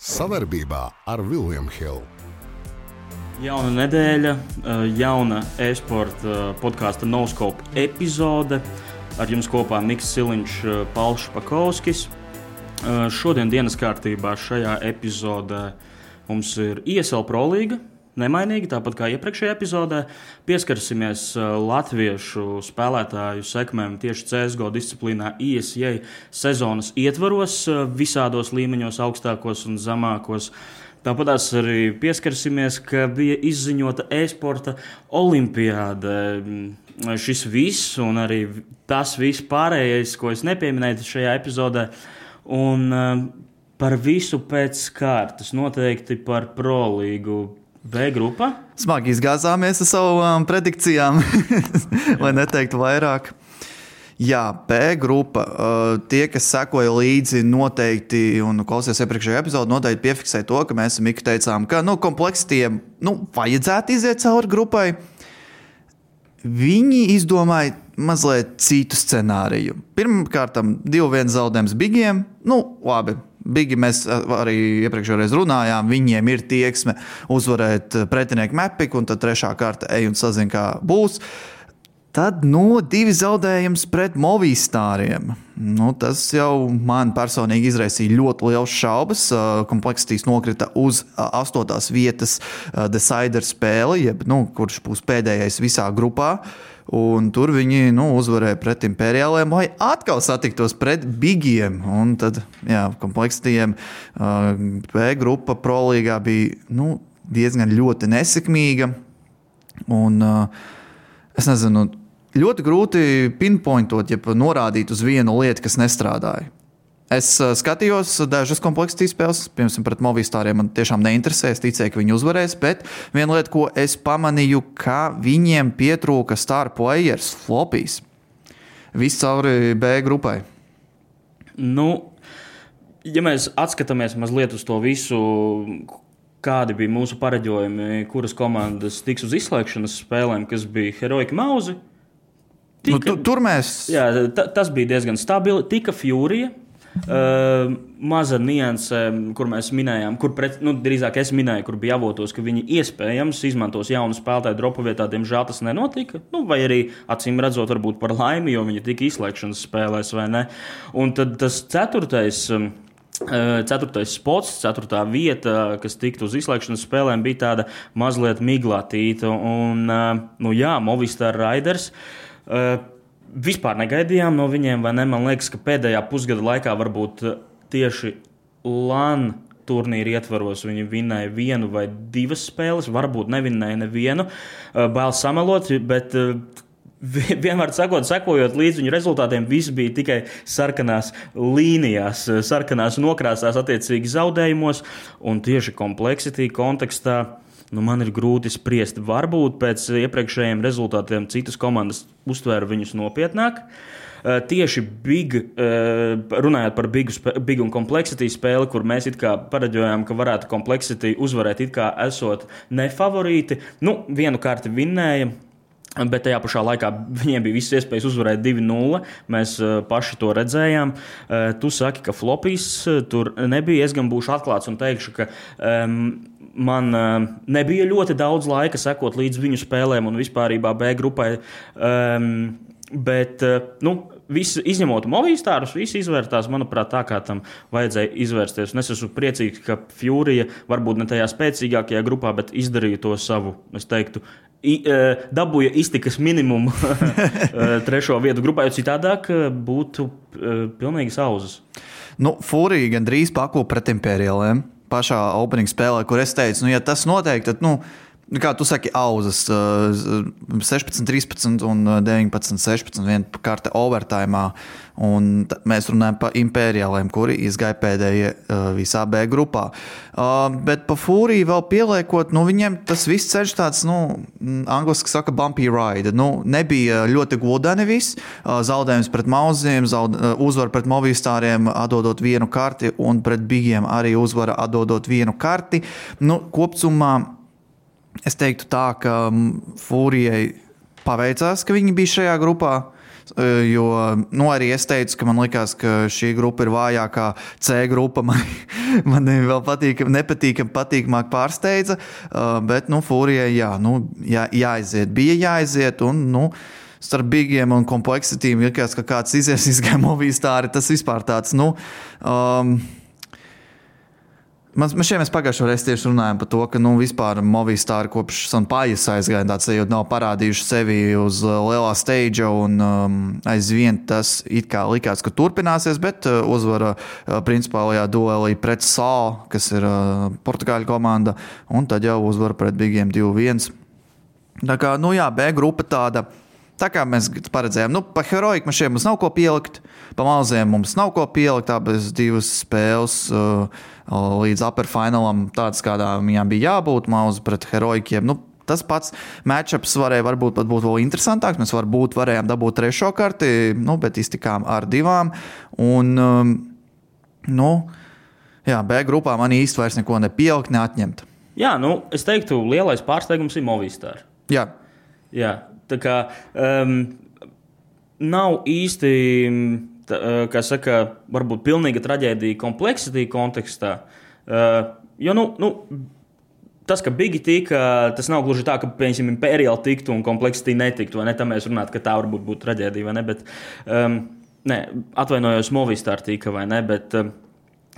Savarbībā ar Vilniņu Hildu. Jauna nedēļa, eh, jauna e-sporta eh, podkāstu Noscope epizode. Ar jums kopā Mikls Siliņš, eh, Pauls Pakovskis. Šodien dienas kārtībā šajā epizodē mums ir ISL prolīga, nemainīgi, tāpat kā iepriekšējā epizodē. Pieskarsimies uh, latviešu spēlētāju sekmēm tieši CSGO disciplīnā ISJ sezonas ietvaros, uh, visādos līmeņos, augstākos un zemākos. Tāpat arī pieskarsimies, ka bija izziņota e-sporta olimpiāda. Mm, šis viss, un arī tas viss pārējais, ko es nepieminēju šajā epizodē, un uh, par visu pēc kārtas, noteikti par prolīgu B grupa. Smagi izgāzāmies ar savām um, predikcijām, lai neteiktu vairāk. Jā, B grupa. Uh, tie, kas sekoja līdzi, noteikti, un klausījās iepriekšējā epizodē, noteikti piefiksēja to, ka mēs Mikam teicām, ka nu, kompleksitiem nu, vajadzētu iziet cauri grupai. Viņi izdomāja mazliet citu scenāriju. Pirmkārt, divu vienu zaudējumu Bigiem. Nu, labi, Bigi mēs arī iepriekšējā runājām, viņiem ir tieksme uzvarēt pretinieku mepiku, un tad trešā kārta ej un sazina, kā būs. Tad no nu, divi zaudējums pret Movistāriem. Nu, tas jau man personīgi izraisīja ļoti liels šaubas. Kompleksitātes nokrita uz astotās vietas decider spēli, jeb, nu, kurš būs pēdējais visā grupā. Uh, Un tur viņi nu, uzvarēja pret imperiāliem, lai atkal satiktos pret bigiem. Un tad, jā, kompleksitiem B grupa prolīgā bija nu, diezgan ļoti nesekmīga. Un, es nezinu, ļoti grūti pinpointot, ja norādīt uz vienu lietu, kas nestrādāja. Es uh, skatījos dažas kompleksitātes spēles, piemēram, pret Movistāriem. Man tiešām neinteresē, es ticēju, ka viņi uzvarēs. Bet viena lieta, ko es pamanīju, ka viņiem pietrūka star players, flopijas. Viss cauri B grupai. Nu, ja mēs atskatāmies mazliet uz to visu, kādi bija mūsu pareģojumi, kuras komandas tiks uz izslēgšanas spēlēm, kas bija Heroika Mauzi. Tika, nu, tu, tur mēs. Jā, ta, tas bija diezgan stabili. Tika Fjūrija, Uh, maza nianse, kur mēs minējām, kur pret, nu, drīzāk es minēju, kur bija avotos, ka viņi iespējams izmantos jaunu spēlētāju dropu vietā. Diemžēl tas nenotika. Nu, vai arī acīm redzot, varbūt par laimi, jo viņi tika izslēgšanas spēlēs vai ne. Un tad tas ceturtais. Um, Ceturtais spots, ceturtā vieta, kas tiktu uz izslēgšanas spēlēm, bija tāda mazliet miglātīta. Un, nu, jā, Movistar Raiders. Uh, vispār negaidījām no viņiem, vai ne? Man liekas, ka pēdējā pusgada laikā varbūt eh, tieši LAN turnīra ietvaros viņi vinnēja vienu vai divas spēles, varbūt nevinnēja nevienu. Eh, bail samalot, bet eh, vienmēr sakot, sekojot līdz viņu rezultātiem, viss bija tikai sarkanās līnijās, sarkanās nokrāsās, attiecīgi zaudējumos, un tieši kompleksitāte kontekstā nu, man ir grūti spriest. Varbūt pēc iepriekšējiem rezultātiem citas komandas uztvēra viņus nopietnāk. Uh, tieši big, uh, runājot par bigu, big un kompleksitāti spēli, kur mēs pareģojām, ka varētu kompleksitāti uzvarēt, it kā esot nefavorīti. Nu, vienu kārti vinnēja. Bet tajā pašā laikā viņiem bija visas iespējas uzvarēt 2-0. Mēs uh, paši to redzējām. Tu saki, ka flopijas tur nebija. Es gan būšu atklāts un teikšu, ka um, man uh, nebija ļoti daudz laika sekot līdz viņu spēlēm un vispār B grupai. Um, bet, uh, nu, Visi, izņemot Movistārus, visi izvērtās, manuprāt, tā kā tam vajadzēja izvērsties. Un es esmu priecīgs, ka Fjūrija varbūt ne tajā spēcīgākajā grupā, bet izdarīja to savu, es teiktu, I, uh, dabūja iztikas minimumu trešo vietu grupā, jo citādāk būtu pilnīgi sauzas. Nu, Fūrija gandrīz pakūpa pret imperiāliem pašā opening spēlē, kur es teicu, nu, ja tas notiek, tad. Nu, kā tu saki, auzas 16, 13 un 19, 16, viena karte overtime. Un mēs runājam par imperiāliem, kuri izgāja pēdējie visā B grupā. Bet par Fūriju vēl pieliekot, nu, viņiem tas viss ceļš tāds, nu, angļuiski saka, bumpy ride. Nu, nebija ļoti gludani viss. Zaudējums pret mauziem, zaud, uzvara pret movistāriem, atdodot vienu karti, un pret bigiem arī uzvara atdodot vienu karti. Nu, kopumā Es teiktu tā, ka Fūrijai paveicās, ka viņi bija šajā grupā. eh, jo nu, arī es teicu, ka man liekas, ka šī grupa ir vājākā C grupa. Man, man vēl patīk, nepatīk, patīkamāk pārsteidza, eh, bet nu, Fūrijai jā, nu, jā, jāaiziet. Bija jāaiziet. Un, nu, starp bigiem un kompleksitīm ir kāds, ka kāds izies izgāja movistāri. Tas vispār tāds. Nu, um, Man, man šeit mēs pagājušajā reizē tieši runājām par to, ka nu, vispār Movistar kopš Sanpājas aizgāja tāds, jo nav parādījuši sevi uz uh, lielā stage, un um, aizvien tas it kā likās, ka turpināsies, bet uh, uzvara uh, principālajā duelī pret Sālu, kas ir uh, Portugāļu komanda, un tad jau uzvara pret Bigiem 2-1. Tā kā, nu jā, B grupa tāda. Tā kā mēs paredzējām, nu, par heroiku mašīnu mums nav ko pielikt, pa maziem mums nav ko pielikt. Abas divas spēles uh, līdz upperfinālam, tādas kādā viņām bija jābūt, mauz pret heroikiem. Nu, tas pats matčups varēja varbūt pat būt vēl interesantāks. Mēs varbūt varējām dabūt trešo karti, nu, bet iztikām ar divām. Un, um, nu, jā, B grupā man īsti vairs neko nepielikt, neatņemt. Jā, nu, es teiktu, lielais pārsteigums ir Movistar. Jā. Jā, Tā kā um, nav īsti, kā saka, varbūt pilnīga traģēdija kompleksitāte kontekstā. Jo, nu, nu, tas, ka Bigi tika, tas nav gluži tā, ka, piemēram, imperiāli tiktu un kompleksitāte netiktu. Ne? Tam mēs runājam, ka tā varbūt būtu traģēdija vai ne. Bet, um, ne atvainojos, Movistar tika vai ne. Bet, um,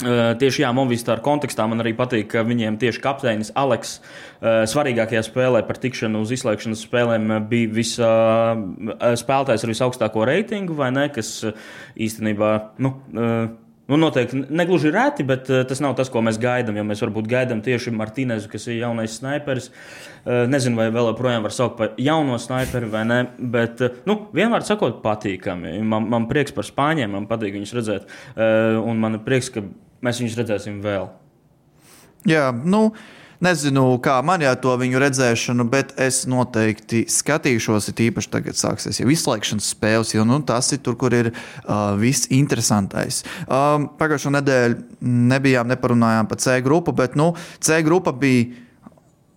Tieši jā, Movistar kontekstā man arī patīk, ka viņiem tieši kapteinis Aleks svarīgākajā spēlē par tikšanu uz izslēgšanas spēlēm bija visa spēlētājs ar visaugstāko reitingu, vai ne? Kas īstenībā. Nu, Nu, noteikti ne gluži reti, bet uh, tas nav tas, ko mēs gaidām. Jo mēs varbūt gaidām tieši Martīnezu, kas ir jaunais sniperis. Uh, nezinu, vai vēl joprojām var saukt par jauno sniperi vai nē, bet uh, nu, vienmēr sakot, patīkami. Man, man prieks par spāņiem, man patīk viņus redzēt. Un man prieks, ka mēs viņus redzēsim vēl. Jā, nu. Nezinu, kā man jau to viņu redzēšanu, bet es noteikti skatīšos. Ir īpaši tagad sāksies jau izslēgšanas spēles, jo nu, tas ir tur, kur ir uh, viss interesantais. Um, Pagājušo nedēļu nebijām, neparunājām par C grupu, bet nu, C grupa bija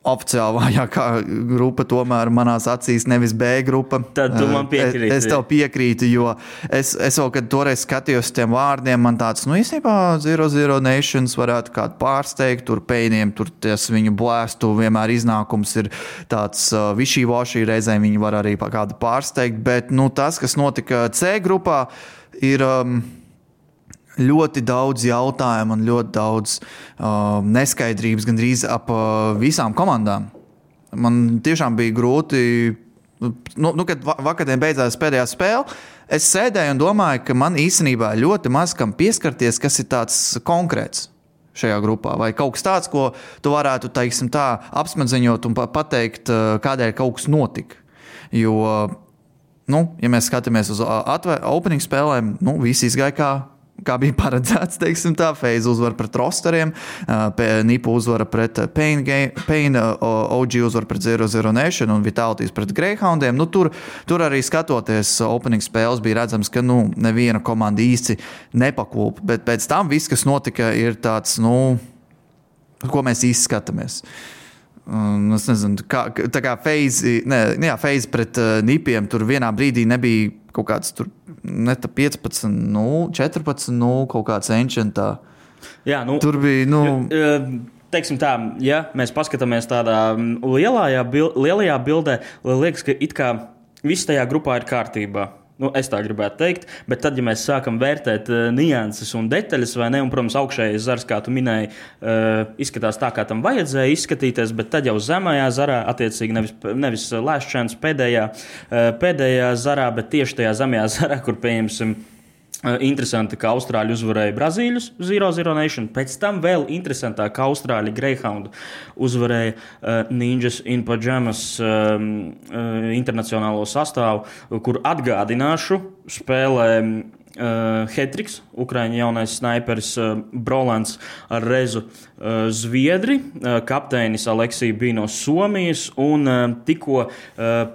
oficiāli vājākā grupa, tomēr manās acīs nevis B grupa. Tad tu man piekrīti. Es, es tev piekrītu, jo es, es vēl, kad toreiz skatījos tiem vārdiem, man tāds, nu, īstenībā Zero Zero Nations varētu kādu pārsteigt, tur pēniem, tur tas viņu blēstu, vienmēr iznākums ir tāds uh, višķīvošī, reizēm viņi var arī kādu pārsteigt, bet, nu, tas, kas notika C grupā, ir. Um, ļoti daudz jautājumu un ļoti daudz uh, neskaidrības gandrīz ap uh, visām komandām. Man tiešām bija grūti. Nu, nu, kad vakarā beidzās pēdējā spēle, es sēdēju un domāju, ka man īstenībā ļoti maz kam pieskarties, kas ir tāds konkrēts šajā grupā. Vai kaut kas tāds, ko tu varētu teiksim, tā, apsmadziņot un pateikt, uh, kādēļ kaut kas notika. Jo, nu, ja mēs skatāmies uz uh, opening spēlēm, nu, viss izgāja kā kā bija paredzēts, teiksim tā, Feiza uzvara pret rosteriem, Nipa uzvara pret Pain, Pain OG uzvara pret Zero Zero Nation un Vitālijas pret Greyhoundiem. Nu, tur, tur arī skatoties opening spēles, bija redzams, ka nu, neviena komanda īsti nepakūp, bet pēc tam viss, kas notika, ir tāds, nu, ko mēs īsti skatāmies. Un es nezinu, kā, tā kā Feiza, ne, jā, Feiza pret uh, Nipiem tur vienā brīdī nebija kaut kāds tur ne 15, nu, 14, nu, kaut kāds ancientā. Jā, nu, tur bija. Nu, teiksim tā, ja mēs paskatāmies tādā lielajā, bil, lielajā bildē, liekas, ka it kā viss tajā grupā ir kārtībā. Nu, es tā gribētu teikt, bet tad, ja mēs sākam vērtēt uh, nianses un detaļas, vai ne, un, protams, augšējais zars, kā tu minēji, uh, izskatās tā, kā tam vajadzēja izskatīties, bet tad jau zemajā zarā, attiecīgi nevis, nevis lēšķēns pēdējā, uh, pēdējā zarā, bet tieši tajā zemajā zarā, kur pieņemsim. Uh, Interesanti, ka Austrāļi uzvarēja Brazīļus 0-0 Nation. Pēc tam vēl interesantāk, ka Austrāļi Greyhound uzvarēja uh, Ninjas in Pajamas um, uh, internacionālo sastāvu, kur atgādināšu spēlē. Uh, Hetriks, Ukrāņu jaunais sniperis uh, Brolants ar rezu uh, Zviedri, uh, kapteinis Aleksija bija no Somijas un uh, tikko uh,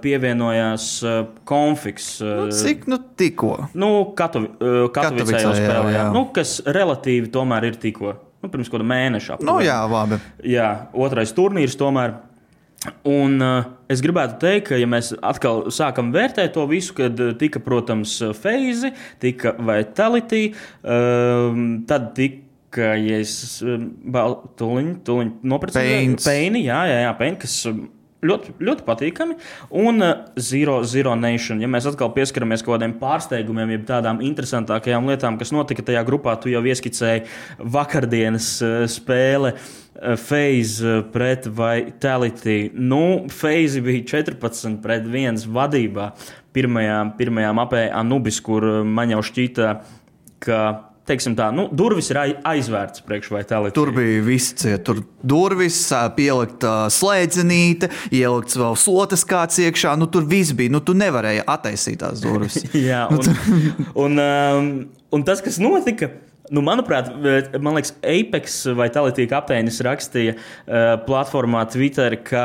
pievienojās uh, Konfiks. Uh, nu, cik nu tikko? Nu, Katovi, uh, Katovicā jau spēlējā, jā. Nu, kas relatīvi tomēr ir tikko. Nu, pirms kāda mēneša. Nu, jā, labi. Jā, otrais turnīrs tomēr. Un, uh, es gribētu teikt, ka, ja mēs atkal sākam vērtēt to visu, kad tika, protams, feizi, tika vitality, uh, tad tika, ja es tuliņ, tuliņ nopirku peini, jā, jā, jā, peini, kas ļoti, ļoti patīkami. Un uh, Zero, Zero Nation, ja mēs atkal pieskaramies kaut kādiem pārsteigumiem, jeb tādām interesantākajām lietām, kas notika tajā grupā, tu jau ieskicēji vakardienas uh, spēli. Uh, Phase pret Vitality. Nu, Phase bija 14 pret 1 vadībā pirmajā, pirmajā mapē Anubis, kur man jau šķīta, ka teiksim tā, nu, durvis ir aizvērts priekš vai tālāk. Tur bija viss ciet, tur durvis, pielikt slēdzenīte, ielikts vēl slotas kāds iekšā, nu tur viss bija, nu tu nevarēji attaisīt tās durvis. Jā, nu, un, un, um, un tas, kas notika. Nu, manuprāt, man liekas, Apex vai Tālītīgi apteinis rakstīja uh, platformā Twitter, ka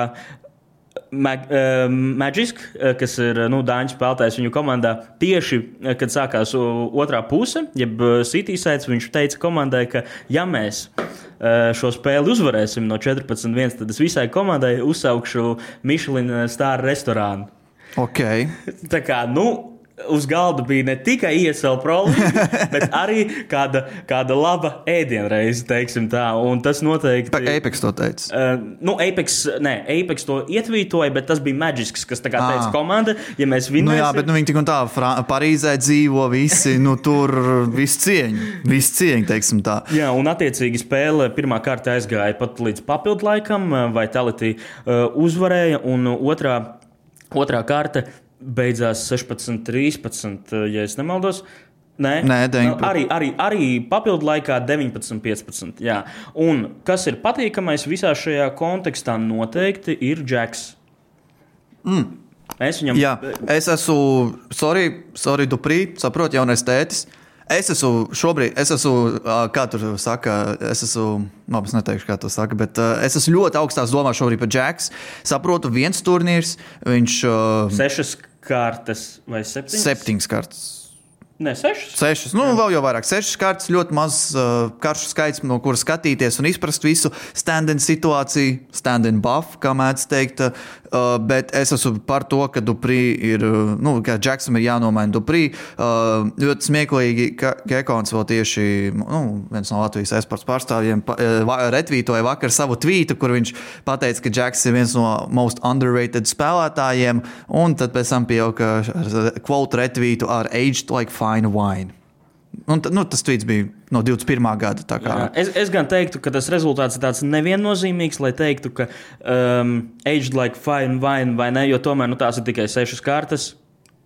Mag, uh, Magisk, uh, kas ir nu, Dāņu spēlētājs viņu komandā, tieši uh, kad sākās otrā puse, jeb Citysaids, viņš teica komandai, ka ja mēs uh, šo spēli uzvarēsim no 14.1, tad es visai komandai uzsaukšu Michelin stāru restorānu. Okay. Tā kā, nu, uz galda bija ne tikai iesauka prolīze, bet arī kāda, kāda laba ēdienreize, teiksim tā. Un tas noteikti. Par Apex to teica. Uh, nu, Apex, nē, Apex to ietvītoja, bet tas bija Maģisks, kas tā kā à. teica komanda, ja mēs vinnēsim. Nu jā, bet nu, viņi tik un tā Parīzē dzīvo visi, nu tur viss cieņa, viss cieņa, teiksim tā. Jā, un attiecīgi spēle pirmā kārta aizgāja pat līdz papildu laikam, vai Tality uh, uzvarēja, un otrā. Otrā kārta beidzās 16, 13, eh, ja nemaldos. Nē, Nē 19. arī, arī, arī papildu laikā 19, 15. Jā. Un kas ir patīkamais visā šajā kontekstā, noteikti ir Džeks. Mm. Es viņam. Jā, es esmu, sorry, sorry Duprī, saprotu, jaunais tētis. Uh, Es esmu šobrīd, es esmu, kā tur saka, es esmu, labi, es neteikšu, kā to saka, bet es esmu ļoti augstās domās šobrīd par Džeks. Saprotu, viens turnīrs, viņš. Sešas kārtas vai septiņas? Septiņas kārtas. Ne, sešas. Sešas, nu, Jā. vēl jau vairāk. Sešas kārtas, ļoti maz uh, karšu skaits, no kuras skatīties un izprast visu stand-in situāciju, stand-in buff, kā mēdz teikt. Uh, bet es esmu par to, ka Duprī ir, uh, nu, ka Džeksam ir jānomaina Duprī. Uh, ļoti smieklīgi, ka Gekons vēl tieši, nu, viens no Latvijas esports pārstāvjiem, pa, uh, retvītoja vakar savu tvītu, kur viņš teica, ka Džeks ir viens no most underrated spēlētājiem, un tad pēc tam pieauga kvalitāte retvītu ar aged like fine wine. Un, nu, tas tweets bija no 21. gada. Jā, es, es gan teiktu, ka tas rezultāts ir tāds neviennozīmīgs, lai teiktu, ka um, aged like fine wine vai ne, jo tomēr nu, tās ir tikai sešas kārtas.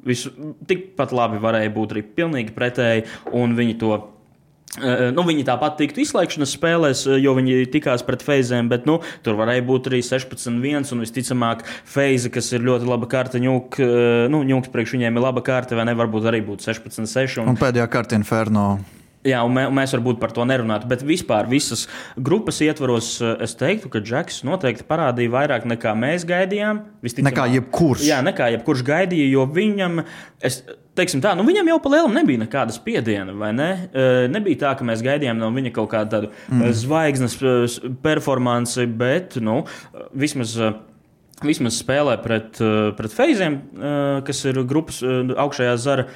Visu, tikpat labi varēja būt arī pilnīgi pretēji, un viņi to Nu, viņi tāpat tiktu izslēgšanas spēlēs, jo viņi tikās pret feizēm, bet nu, tur varēja būt arī 16-1. Un visticamāk, feize, kas ir ļoti laba kārta, ņūk, nu, ņūks priekš viņiem ir laba kārta, vai ne? Varbūt arī būtu 16-6. Un... un pēdējā kārta Inferno. Jā, un, mē, un mēs varbūt par to nerunātu, bet vispār visas grupas ietvaros es teiktu, ka Džeks noteikti parādīja vairāk nekā mēs gaidījām. Nekā jebkurš. Jā, nekā jebkurš gaidīja, jo viņam, es, teiksim tā, nu viņam jau pa lielam nebija nekāda spiediena, vai ne? Nebija tā, ka mēs gaidījām no viņa kaut kādu tādu mm. zvaigznes performanci, bet, nu, vismaz vismaz spēlē pret, pret Feiziem, kas ir grupas augšējā zara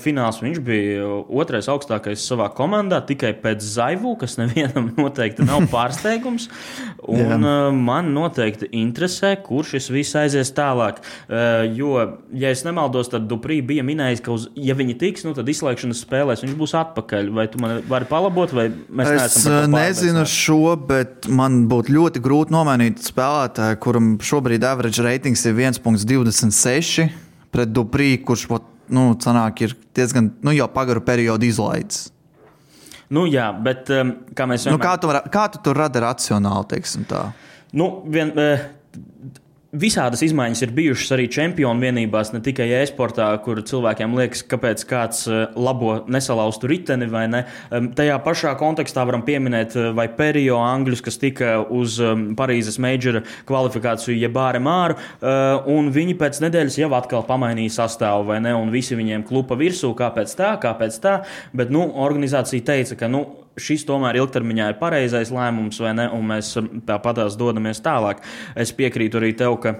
fināls viņš bija otrais augstākais savā komandā, tikai pēc Zaivu, kas nevienam noteikti nav pārsteigums. Un, man noteikti interesē, kur šis viss aizies tālāk. Jo, ja es nemaldos, tad Duprī bija minējis, ka, uz, ja viņi tiks, nu, tad izslēgšanas spēlēs viņš būs atpakaļ. Vai tu man vari palabot, vai mēs es nezinu šo, bet man būtu ļoti grūti nomainīt spēlētāju, kuram šobrīd average ratings ir 1,26 pret Duprī, kurš nu, sanāk, ir diezgan nu, jau pagaru periodu izlaidis. Nu, jā, bet um, kā mēs vienmēr... nu, kā, tu, kā tu tur radi racionāli, teiksim tā? Nu, vien, uh, Visādas izmaiņas ir bijušas arī čempionu vienībās, ne tikai e-sportā, kur cilvēkiem liekas, kāpēc kāds eh, labo nesalaustu riteni vai ne. Tajā pašā kontekstā varam pieminēt eh, vai Perio angļus, kas tika uz Parīzes majora kvalifikāciju, jeb āre māru, eh, un viņi pēc nedēļas jau atkal pamainīja sastāvu, vai ne, un visi viņiem klupa virsū, kāpēc tā, kāpēc tā, bet, nu, organizācija teica, ka, nu, šis tomēr ilgtermiņā ir pareizais lēmums, vai ne, un mēs tāpatās dodamies tālāk. Es piekrītu arī tev, ka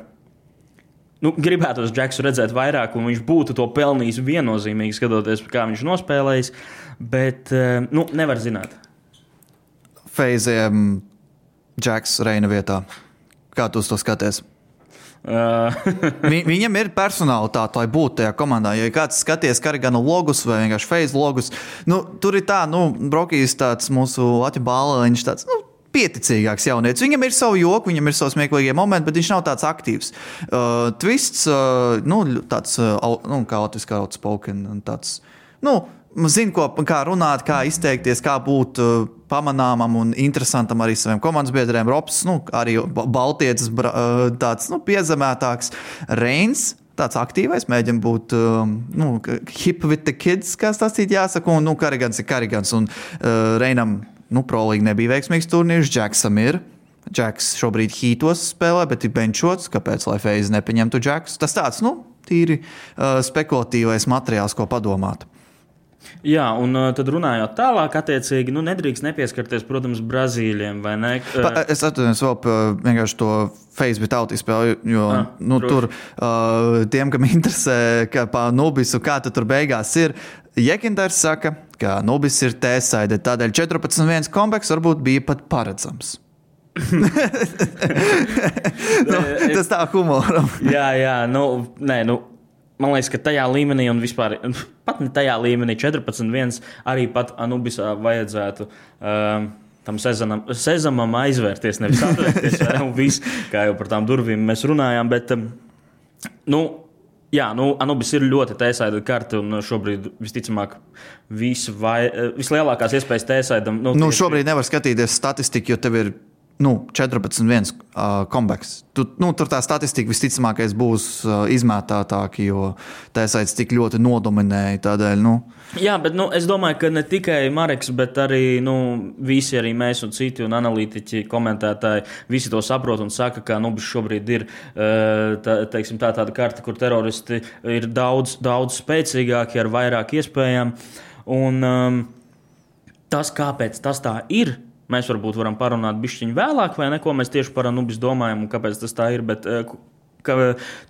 nu, gribētos Džeksu redzēt vairāk, un viņš būtu to pelnījis viennozīmīgi, skatoties, kā viņš nospēlējis. Bet eh, nu, nevar zināt. Feiziem Džeks Reina vietā. Kā tu to skaties? Vi, viņam ir personālitāte, lai būtu tajā komandā. Ja kāds skaties karigana logus vai vienkārši face logus, nu, tur ir tā, nu, Brokīs tāds mūsu Latvijas bāliņš, tāds, nu, pieticīgāks jaunietis. Viņam ir savu joku, viņam ir savs smieklīgie momenti, bet viņš nav tāds aktīvs. Uh, twists, uh, nu, tāds, uh, nu, kā Latvijas kā outspoken, tāds, nu, zina, ko, kā runāt, kā izteikties, kā būt uh, pamanāmam un interesantam arī saviem komandas biedriem. Robs, nu, arī Baltijas uh, tāds nu, piezemētāks. Reins. Tāds aktīvais, mēģina būt um, nu, hip with the kids, kā tas ir jāsaka. Un nu, Karigans ir Karigans. Un uh, Reinam nu, prolīgi nebija veiksmīgs turnīrs, Džeksam ir. Džeks šobrīd hītos spēlē, bet ir benčots. Kāpēc lai Feize nepaņemtu Džeksu? Tas tāds, nu, tīri uh, spekulatīvais materiāls, ko padomāt. Jā, un uh, tad runājot tālāk, attiecīgi, nu, nedrīkst nepieskarties, protams, Brazīlijiem. Ne? Pa, es atceros vēl par vienkārši to Facebook tautas spēli, jo ah, nu, tur uh, tiem, kam interesē, kā pār Nubisu, kā tur beigās ir, Jekinders saka, ka Nubis ir tēsaide, tādēļ 14.1 komplekss varbūt bija pat paredzams. nu, tas tā humoram. jā, jā, nu, nē, nu, man liekas, ka tajā līmenī, un vispār pat ne tajā līmenī, 14.1 arī pat Anubisā vajadzētu. Um, Tam sezonam, sezonam aizvērties, nevis atvērties. un viss, kā jau par tām durvīm mēs runājām. Bet, um, nu, Jā, nu, Anubis ir ļoti tēsaida karte, un šobrīd visticamāk vai, vislielākās iespējas tēsaidam. Nu, nu, šobrīd nevar skatīties statistiku, jo tev ir nu, 14-1 uh, kombeks. Tu, nu, tur tā statistika visticamāk būs uh, izmētātāka, jo tēsaits tik ļoti nodominēja. Tādēļ, nu. Jā, bet nu, es domāju, ka ne tikai Marks, bet arī nu, visi, arī mēs un citi un analītiķi, komentētāji, visi to saprot un saka, ka nu, šobrīd ir tā, teiksim, tā, tāda karte, kur teroristi ir daudz, daudz spēcīgāki ar vairāk iespējām. Un, um, tas, kāpēc tas tā ir, Mēs varbūt varam parunāt bišķiņu vēlāk, vai ne, ko mēs tieši par Anubis domājam un kāpēc tas tā ir. Bet, eh, ka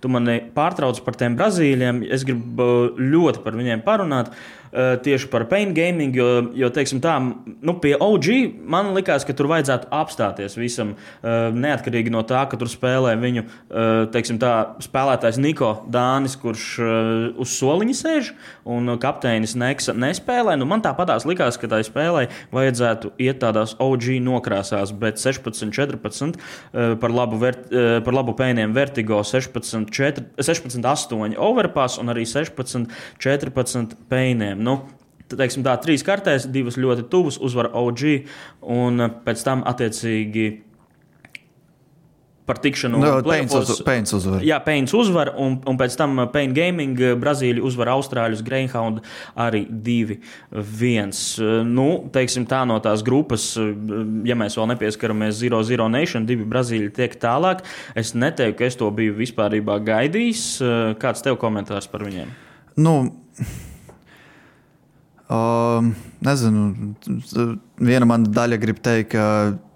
tu mani pārtrauc par tiem Brazīļiem, es gribu eh, ļoti par viņiem parunāt. Uh, Eh, tieši par pain gaming, jo, jo teiksim, tā, nu, pie OG man likās, ka tur vajadzētu apstāties visam, eh, neatkarīgi no tā, ka tur spēlē viņu eh, teiksim, tā, spēlētājs Niko Dānis, kurš uz soliņa sēž, un kapteinis Neksa nespēlē. Nu, man tāpatās likās, ka tai spēlē vajadzētu iet tādās OG nokrāsās, bet 16, 14 par labu, vert, par labu pēniem Vertigo 16, 4, 16 8 overpass un arī 16, 14 pēniem. Nu, teiksim, tā, trīs kartēs, divas ļoti tuvas, uzvar OG, un pēc tam attiecīgi par tikšanu. No, Pēns uzvar. Jā, Pēns uzvar, un, un pēc tam Pēns Gaming Brazīlija uzvar Austrāļus Greyhound arī 2-1. Nu, teiksim tā no tās grupas, ja mēs vēl nepieskaramies Zero Zero Nation, divi Brazīļi tiek tālāk. Es neteiktu, ka es to biju vispārībā gaidījis. Kāds tev komentārs par viņiem? Nu, Uh, nezinu, viena mana daļa grib teikt, ka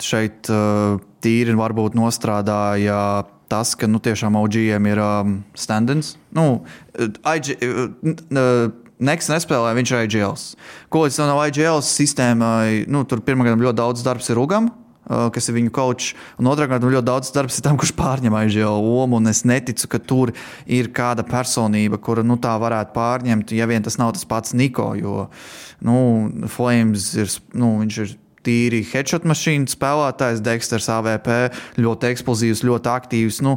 šeit uh, tīri varbūt nostrādāja tas, ka nu, tiešām OGiem ir um, stand-ins. Nu, IG, uh, Neks nespēlē, viņš ir IGLs. Ko līdz tam nav IGLs sistēmai, nu, tur pirmā ļoti daudz darbs ir Ugam. Uh, kas ir viņu kočs. Un otrā kārta, ļoti daudz darbs ir tam, kurš pārņem aizjau lomu. Es neticu, ka tur ir kāda personība, kura nu, tā varētu pārņemt, ja vien tas nav tas pats Niko. Jo nu, Flames ir, nu, ir tīri headshot mašīnu spēlētājs, Dexters, AVP, ļoti eksplozīvs, ļoti aktīvs. Nu,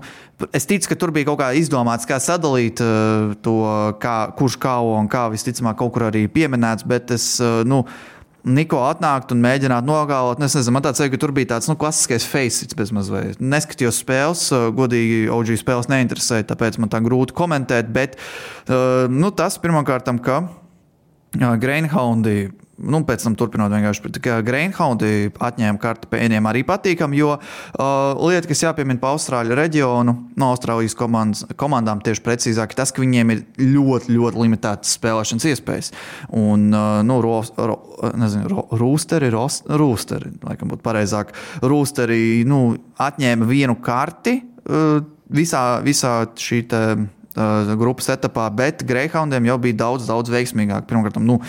es ticu, ka tur bija kaut kā izdomāts, kā sadalīt uh, to, kā, kurš kā un kā visticamāk kaut kur arī pieminēts. Bet es, uh, nu, Niko atnākt un mēģināt nogalot. Es nezinu, man tāds liekas, ka tur bija tāds nu, klasiskais faces bezmazliet. Neskatījos spēles, godīgi OG spēles neinteresēja, tāpēc man tā grūti komentēt. Bet nu, tas pirmkārt, ka Greinhaundi nu, pēc tam turpinot vienkārši Greinhaundi atņēma karti pēniem arī patīkam, jo uh, lieta, kas jāpiemina par Austrāļu reģionu, no Austrālijas komandas, komandām tieši precīzāk, tas, ka viņiem ir ļoti, ļoti limitētas spēlēšanas iespējas. Un, uh, nu, ro, ro, nezinu, ro, rūsteri, ros, rūsteri, laikam būtu pareizāk, rūsteri nu, atņēma vienu karti uh, visā, visā šī uh, grupas etapā, bet Greyhoundiem jau bija daudz, daudz veiksmīgāk. Pirmkārt, nu,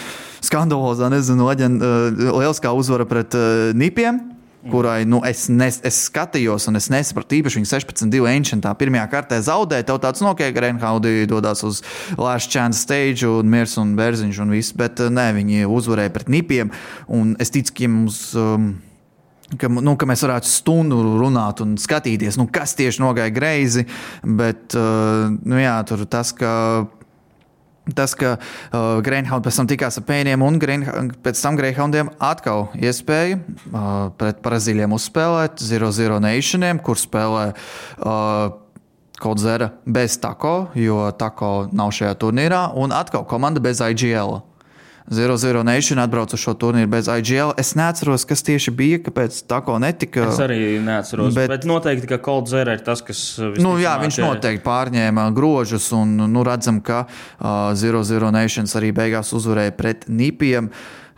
skandalozā, nezinu, aģen, uh, lieliskā uzvara pret uh, Nipiem. Kurai nu, es, nes, es skatījos, un es nesapratu, īpaši viņa 16-2 ancientā pirmajā kārtā zaudēja. Tev tāds nokiek, ka Reinhaudi dodas uz Last Chance stage, un Mirs un Bērziņš un viss, bet nē, viņi uzvarēja pret Nipiem. Un es ticu, ka mums. Um, Ka, nu, ka mēs varētu stundu runāt un skatīties, nu, kas tieši nogāja greizi. Bet uh, nu, jā, tur tas, ka Tas, ka uh, Greyhound pēc tam tikās ar pēniem, un Greyhound, pēc tam Greyhoundiem atkal iespēja uh, pret Brazīļiem uzspēlēt 0-0 Nationiem, kur spēlē uh, Kodzera bez Tako, jo Tako nav šajā turnīrā, un atkal komanda bez IGL. Zero Zero Nation atbrauca uz šo turnīru bez IGL. Es neatceros, kas tieši bija, kāpēc tā ko netika. Es arī neatceros. Bet, bet noteikti, ka Cold Zero ir tas, kas. Nu, jā, viņš noteikti pārņēma grožus, un nu, redzam, ka uh, Zero Zero Nations arī beigās uzvarēja pret Nipiem.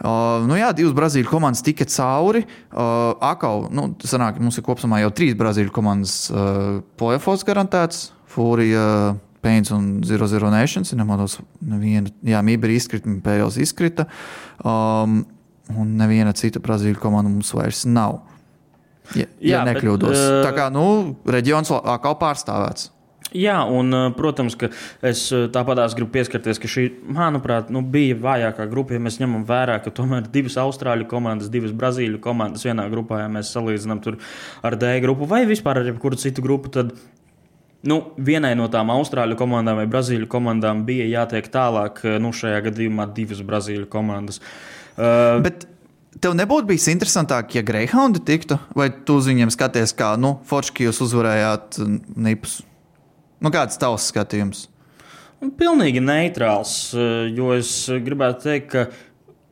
Uh, nu jā, divas brazīļu komandas tika cauri. Uh, Akau, nu, sanāk, mums ir kopumā jau trīs brazīļu komandas uh, plēfos garantēts. Fūrija. Uh, Pains un Zero Zero Nations. Nemaldos, neviena, jā, Mībra izkrita, Pēles izkrita. Um, un neviena cita Brazīļu komanda mums vairs nav. Ja, jā, ja nekļūdos. Bet, uh, Tā kā nu, reģions atkal pārstāvēts. Jā, un, protams, ka es tāpatās gribu pieskarties, ka šī, manuprāt, nu, bija vājākā grupa. Ja mēs ņemam vērā, ka tomēr divas austrāļu komandas, divas brazīļu komandas vienā grupā, ja mēs salīdzinām ar D grupu vai vispār ar jebkuru citu grupu, tad Nu, vienai no tām austrāļu komandām vai brazīļu komandām bija jātiek tālāk, nu, šajā gadījumā divas brazīļu komandas. Uh, Bet tev nebūtu bijis interesantāk, ja Greyhoundi tiktu, vai tu uz viņiem skaties, kā, nu, Forški jūs uzvarējāt Nipus? Nu, kāds tavs skatījums? Pilnīgi neitrāls, jo es gribētu teikt, ka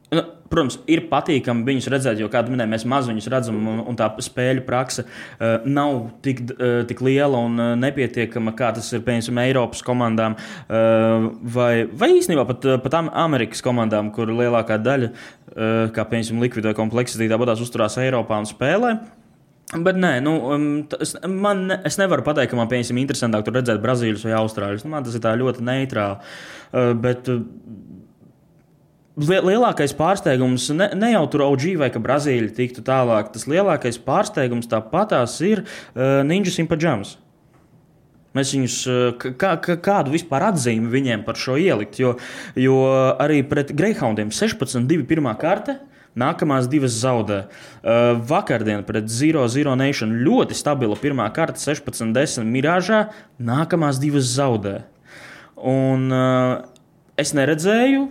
Nu, protams, ir patīkami viņus redzēt, jo, kā minēju, mēs maz viņus redzam, un, un tā spēļu praksa uh, nav tik, uh, tik liela un uh, nepietiekama, kā tas ir piemēram Eiropas komandām, uh, vai, vai īstenībā pat, pat Amerikas komandām, kur lielākā daļa, uh, kā piemēram, likvidē kompleksitāte, tāpatās uzturās Eiropā un spēlē. Bet nē, nu, um, tas, man, ne, es nevaru pateikt, ka man piemēram interesantāk tur redzēt Brazīlijas vai Austrālijas. Nu, man tas ir ļoti neitrāli. Uh, bet, uh, lielākais pārsteigums ne, ne jau tur OG vai ka Brazīlija tiktu tālāk. Tas lielākais pārsteigums tāpatās ir uh, Ninjas in Pajamas. Mēs viņus, kā, kā, kādu vispār atzīmi viņiem par šo ielikt, jo, jo arī pret Greyhoundiem 16-2 pirmā kārta. Nākamās divas zaudē. Uh, vakardien pret Zero Zero Nation ļoti stabila pirmā kārta, 16-10 mirāžā. Nākamās divas zaudē. Un uh, es neredzēju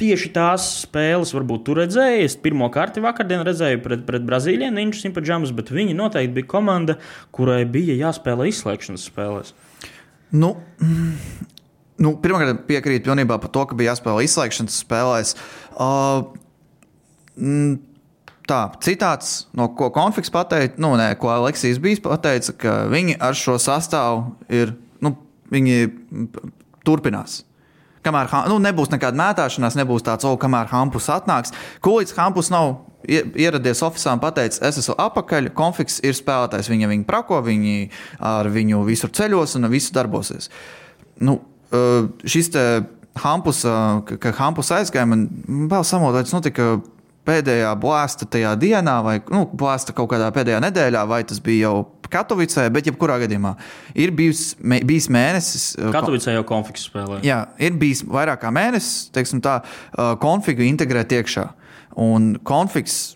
Tieši tās spēles, varbūt tur redzēju. Es pirmo kārtu vakardien redzēju pret, pret Brazīliju, Ninjas Impedžamas, bet viņi noteikti bija komanda, kurai bija jāspēlē izslēgšanas spēlēs. Nu, nu, Pirmkārt, piekrītu pilnībā par to, ka bija jāspēlē izslēgšanas spēlēs. Uh, Tā, citāts, no ko konflikts pateica, nu, nē, ko Aleksijas bija pateica, ka viņi ar šo sastāvu ir, nu, viņi turpinās. Kamēr nu, nebūs nekāda mētāšanās, nebūs tāds, oh, kamēr Hampus atnāks. Kolīdz Hampus nav ieradies oficiālā un pateicis, es esmu apakaļ, konflikts ir spēlētājs. Viņa viņu prako, viņi ar viņu visur ceļos un visu darbosies. Nu, šis Hampus, ka Hampus aizgāja, man vēl samodots notika pēdējā blāsta tajā dienā, vai nu, blāsta kaut kādā pēdējā nedēļā, vai tas bija jau Katovicē, bet jebkurā gadījumā ir bijis, mē, bijis mēnesis. Uh, Katovicē jau konflikts spēlē. Jā, ir bijis vairāk kā mēnesis, teiksim tā, uh, konfliktu integrēt iekšā. Un konflikts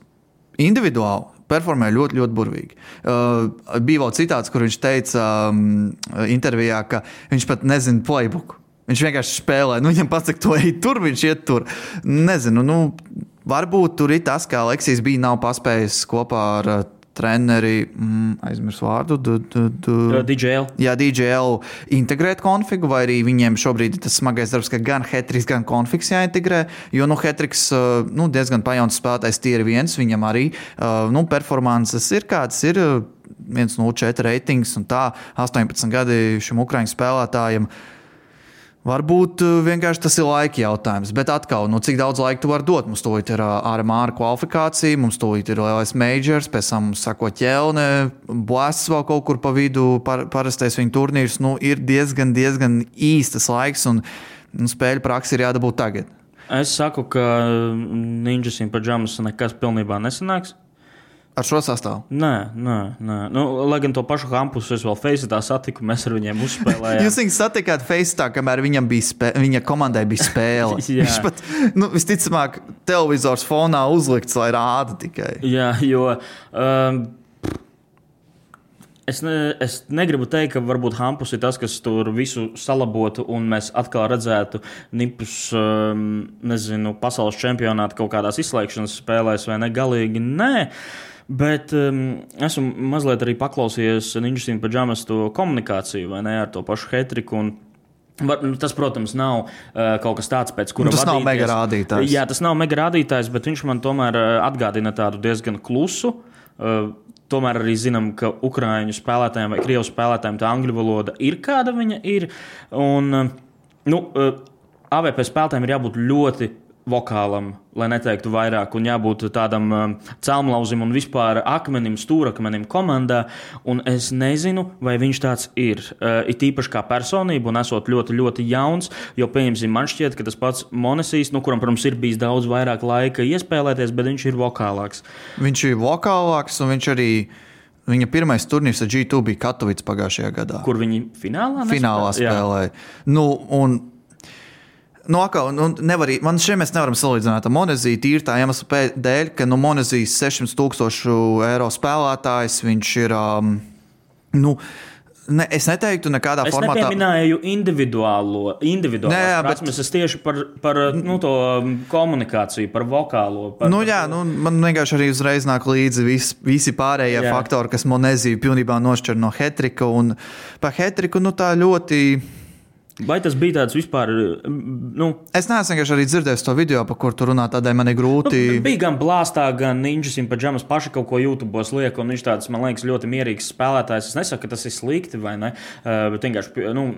individuāli performē ļoti, ļoti burvīgi. Uh, bija vēl citāts, kur viņš teica um, intervijā, ka viņš pat nezina playbook. Viņš vienkārši spēlē, nu, viņam pasaka, to ej tur, viņš iet tur. Nezinu, nu, varbūt tur ir tas, ka Aleksijas bija nav paspējis kopā ar treneri, mm, aizmirsu vārdu, du, du, du. DJL. Jā, DJL integrēt konfigu, vai arī viņiem šobrīd ir tas smagais darbs, ka gan Hetriks, gan konfigs jāintegrē. Jo nu, Hetriks uh, nu, diezgan pajauns spēlētājs, tie ir viens, viņam arī uh, nu, performances ir kāds. Ir, 1,04 reitings un tā 18 gadi šim ukraiņu spēlētājam. Varbūt uh, vienkārši tas ir laika jautājums, bet atkal, nu, cik daudz laika tu vari dot? Mums to ir ārā kvalifikācija, mums to ir lielais majors, pēc tam sako ķelne, blēsts vēl kaut kur pa vidu, par, parastais viņa turnīrs. Nu, ir diezgan, diezgan īstas laiks, un nu, spēļu praksi ir jādabūt tagad. Es saku, ka Ninjas un Pajamas nekas pilnībā nesanāks. Ar šo sastāvu? Nē, nē, nē. Nu, lai gan to pašu kampusu es vēl Facebookā satiku, mēs ar viņiem uzspēlējām. Jūs viņus satikāt Facebookā, kamēr viņam bija spē... viņa komandai bija spēle. Viņš pat, nu, visticamāk, televizors fonā uzlikts, lai rāda tikai. Jā, jo. Um, Es, ne, es negribu teikt, ka varbūt Hampus ir tas, kas tur visu salabotu, un mēs atkal redzētu Nipus, um, nezinu, pasaules čempionāta kaut kādās izslēgšanas spēlēs, vai ne? Galīgi nē. Bet um, esmu mazliet arī paklausījies Ninjas Pajamas to komunikāciju, vai ne, ar to pašu Hetriku. Un, Var, nu, tas, protams, nav uh, kaut kas tāds, pēc kura nu, tas vadīties. nav mega rādītājs. Jā, tas nav mega rādītājs, bet viņš man tomēr uh, atgādina tādu diezgan klusu. Uh, tomēr arī zinām, ka ukrāņu spēlētājiem vai krievu spēlētājiem tā angļu valoda ir kāda viņa ir. Un, uh, nu, uh, AVP spēlētājiem ir jābūt ļoti vokālam, lai neteiktu vairāk, un jābūt tādam um, celmlauzim un vispār akmenim, stūrakmenim komandā. Un es nezinu, vai viņš tāds ir. Uh, it īpaši kā personība, un esot ļoti, ļoti jauns, jo, pieņemsim, man šķiet, ka tas pats Monesīs, nu, kuram, protams, ir bijis daudz vairāk laika iespēlēties, bet viņš ir vokālāks. Viņš ir vokālāks, un viņš arī. Viņa pirmais turnīrs ar G2 bija Katovics pagājušajā gadā. Kur viņi finālā, finālā spēlēja? Nu, un Nu, akal, nu, nevar, man šeit mēs nevaram salīdzināt ar Monēziju tīri tā iemesla dēļ, ka nu, Monēzijas 600 tūkstošu eiro spēlētājs viņš ir. Um, nu, Ne, es neteiktu, nekādā es formātā. Es nepieminēju individuālo, individuālo Nē, jā, prasmes, bet... es tieši par, par nu, to komunikāciju, par vokālo. Par, nu, jā, nu, man vienkārši arī uzreiz nāk līdzi vis, visi pārējie jā. faktori, kas Monēziju pilnībā nošķir no Hetrika. Un par Hetriku nu, tā ļoti Vai tas bija tāds vispār? Nu, es neesmu vienkārši arī dzirdējis to video, par kuru tur runā. Tādēļ man ir grūti. Nu, bija gan blāstā, gan ninjas un paģamas paši kaut ko YouTube liek. Viņš tāds, man liekas, ļoti mierīgs spēlētājs. Es nesaku, ka tas ir slikti vai ne. Uh, bet vienkārši. Nu,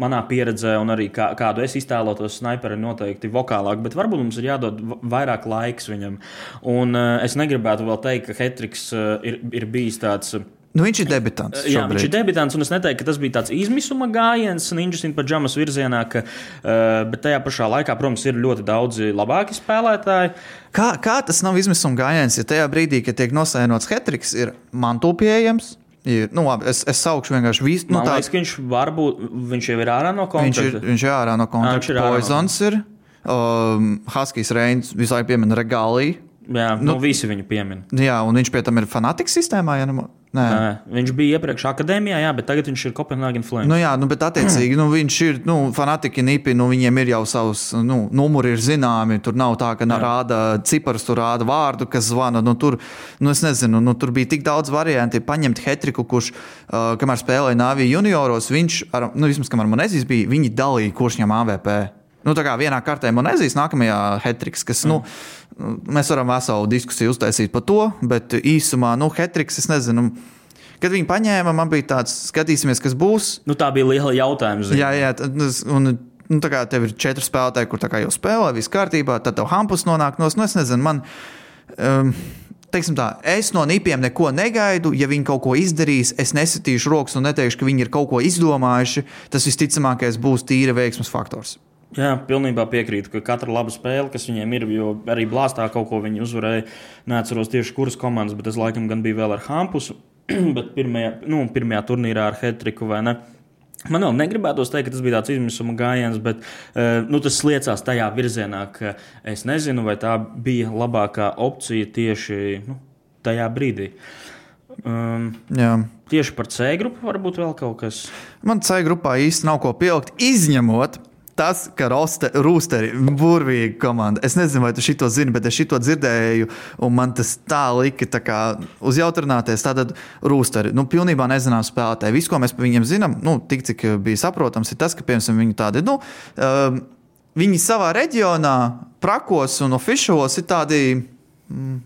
manā pieredzē, un arī kā, kādu es iztēlotos, sniperi noteikti vokālāk, bet varbūt mums ir jādod vairāk laiks viņam. Un uh, es negribētu vēl teikt, ka Hetriks uh, ir, ir bijis tāds. Uh, Nu, viņš ir debitants. Šobrīd. Jā, viņš ir debitants, un es neteiktu, ka tas bija tāds izmisuma gājiens Ninjas un Pajamas virzienā, ka, uh, bet tajā pašā laikā, protams, ir ļoti daudzi labāki spēlētāji. Kā, kā tas nav izmisuma gājiens, ja tajā brīdī, kad tiek nosēnots Hetriks, ir mantu pieejams? Ir, nu, labi, es, es saukšu vienkārši visu. Nu, Man liekas, ka viņš varbūt viņš jau ir ārā no kontakta. Viņš ir, viņš ir ārā no kontakta. Poisons ir. Um, Haskijs Reins visu laiku piemina regāliju. Jā, nu, nu, visi viņu piemin. Jā, un viņš pie tam ir fanātikas sistēmā. Ja ne, Nē. Nē, viņš bija iepriekš akadēmijā, jā, bet tagad viņš ir Copenhagen Flames. Nu, jā, nu, bet attiecīgi nu, viņš ir nu, fanātiķi, nipi, nu, viņiem ir jau savs nu, numuri, ir zināmi. Tur nav tā, ka jā. rāda ciparus, tur rāda vārdu, kas zvana. Nu, tur, nu, nezinu, nu, tur bija tik daudz variantu. Paņemt Hetriku, kurš, uh, kamēr spēlēja Nāviju junioros, viņš, ar, nu, vismaz kamēr man nezīs, bija, viņi dalīja, kurš ņem AVP. Nu, tā kā vienā kārtā man nezīs, nākamajā Hetriks, kas, mm. nu, mēs varam veselu diskusiju uztaisīt par to, bet īsumā, nu, Hetriks, es nezinu. Kad viņi paņēma, man bija tāds, skatīsimies, kas būs. Nu, tā bija liela jautājuma. Zin. Jā, jā, un, nu, tā kā tev ir četri spēlētāji, kur jau spēlē, viss kārtībā, tad tev hampus nonāk no, nu, es nezinu, man. Um, teiksim tā, es no nipiem neko negaidu. Ja viņi kaut ko izdarīs, es nesitīšu rokas un neteikšu, ka viņi ir kaut ko izdomājuši. Tas visticamākais būs tīra veiksmes faktors. Jā, pilnībā piekrītu, ka katra laba spēle, kas viņiem ir, jo arī blāstā kaut ko viņi uzvarēja. Neatceros tieši kuras komandas, bet es laikam gan biju vēl ar Hampusu, bet pirmajā, nu, pirmajā turnīrā ar Hetriku vai ne. Man vēl negribētos teikt, ka tas bija tāds izmisuma gājiens, bet uh, nu, tas liecās tajā virzienā, ka es nezinu, vai tā bija labākā opcija tieši nu, tajā brīdī. Um, Jā. tieši par C grupu varbūt vēl kaut kas. Man C grupā īsti nav ko pielikt, izņemot tas, ka roste, Rūsteri ir burvīga komanda. Es nezinu, vai tu šito zini, bet es šito dzirdēju, un man tas tā lika tā kā uz jautrināties. Tātad Rūsteri, nu, pilnībā nezinām spēlētāji. Viss, ko mēs par viņiem zinām, nu, tik cik bija saprotams, ir tas, ka, piemēram, viņi tādi, nu, um, viņi savā reģionā, prakos un oficiālos ir tādi, mm,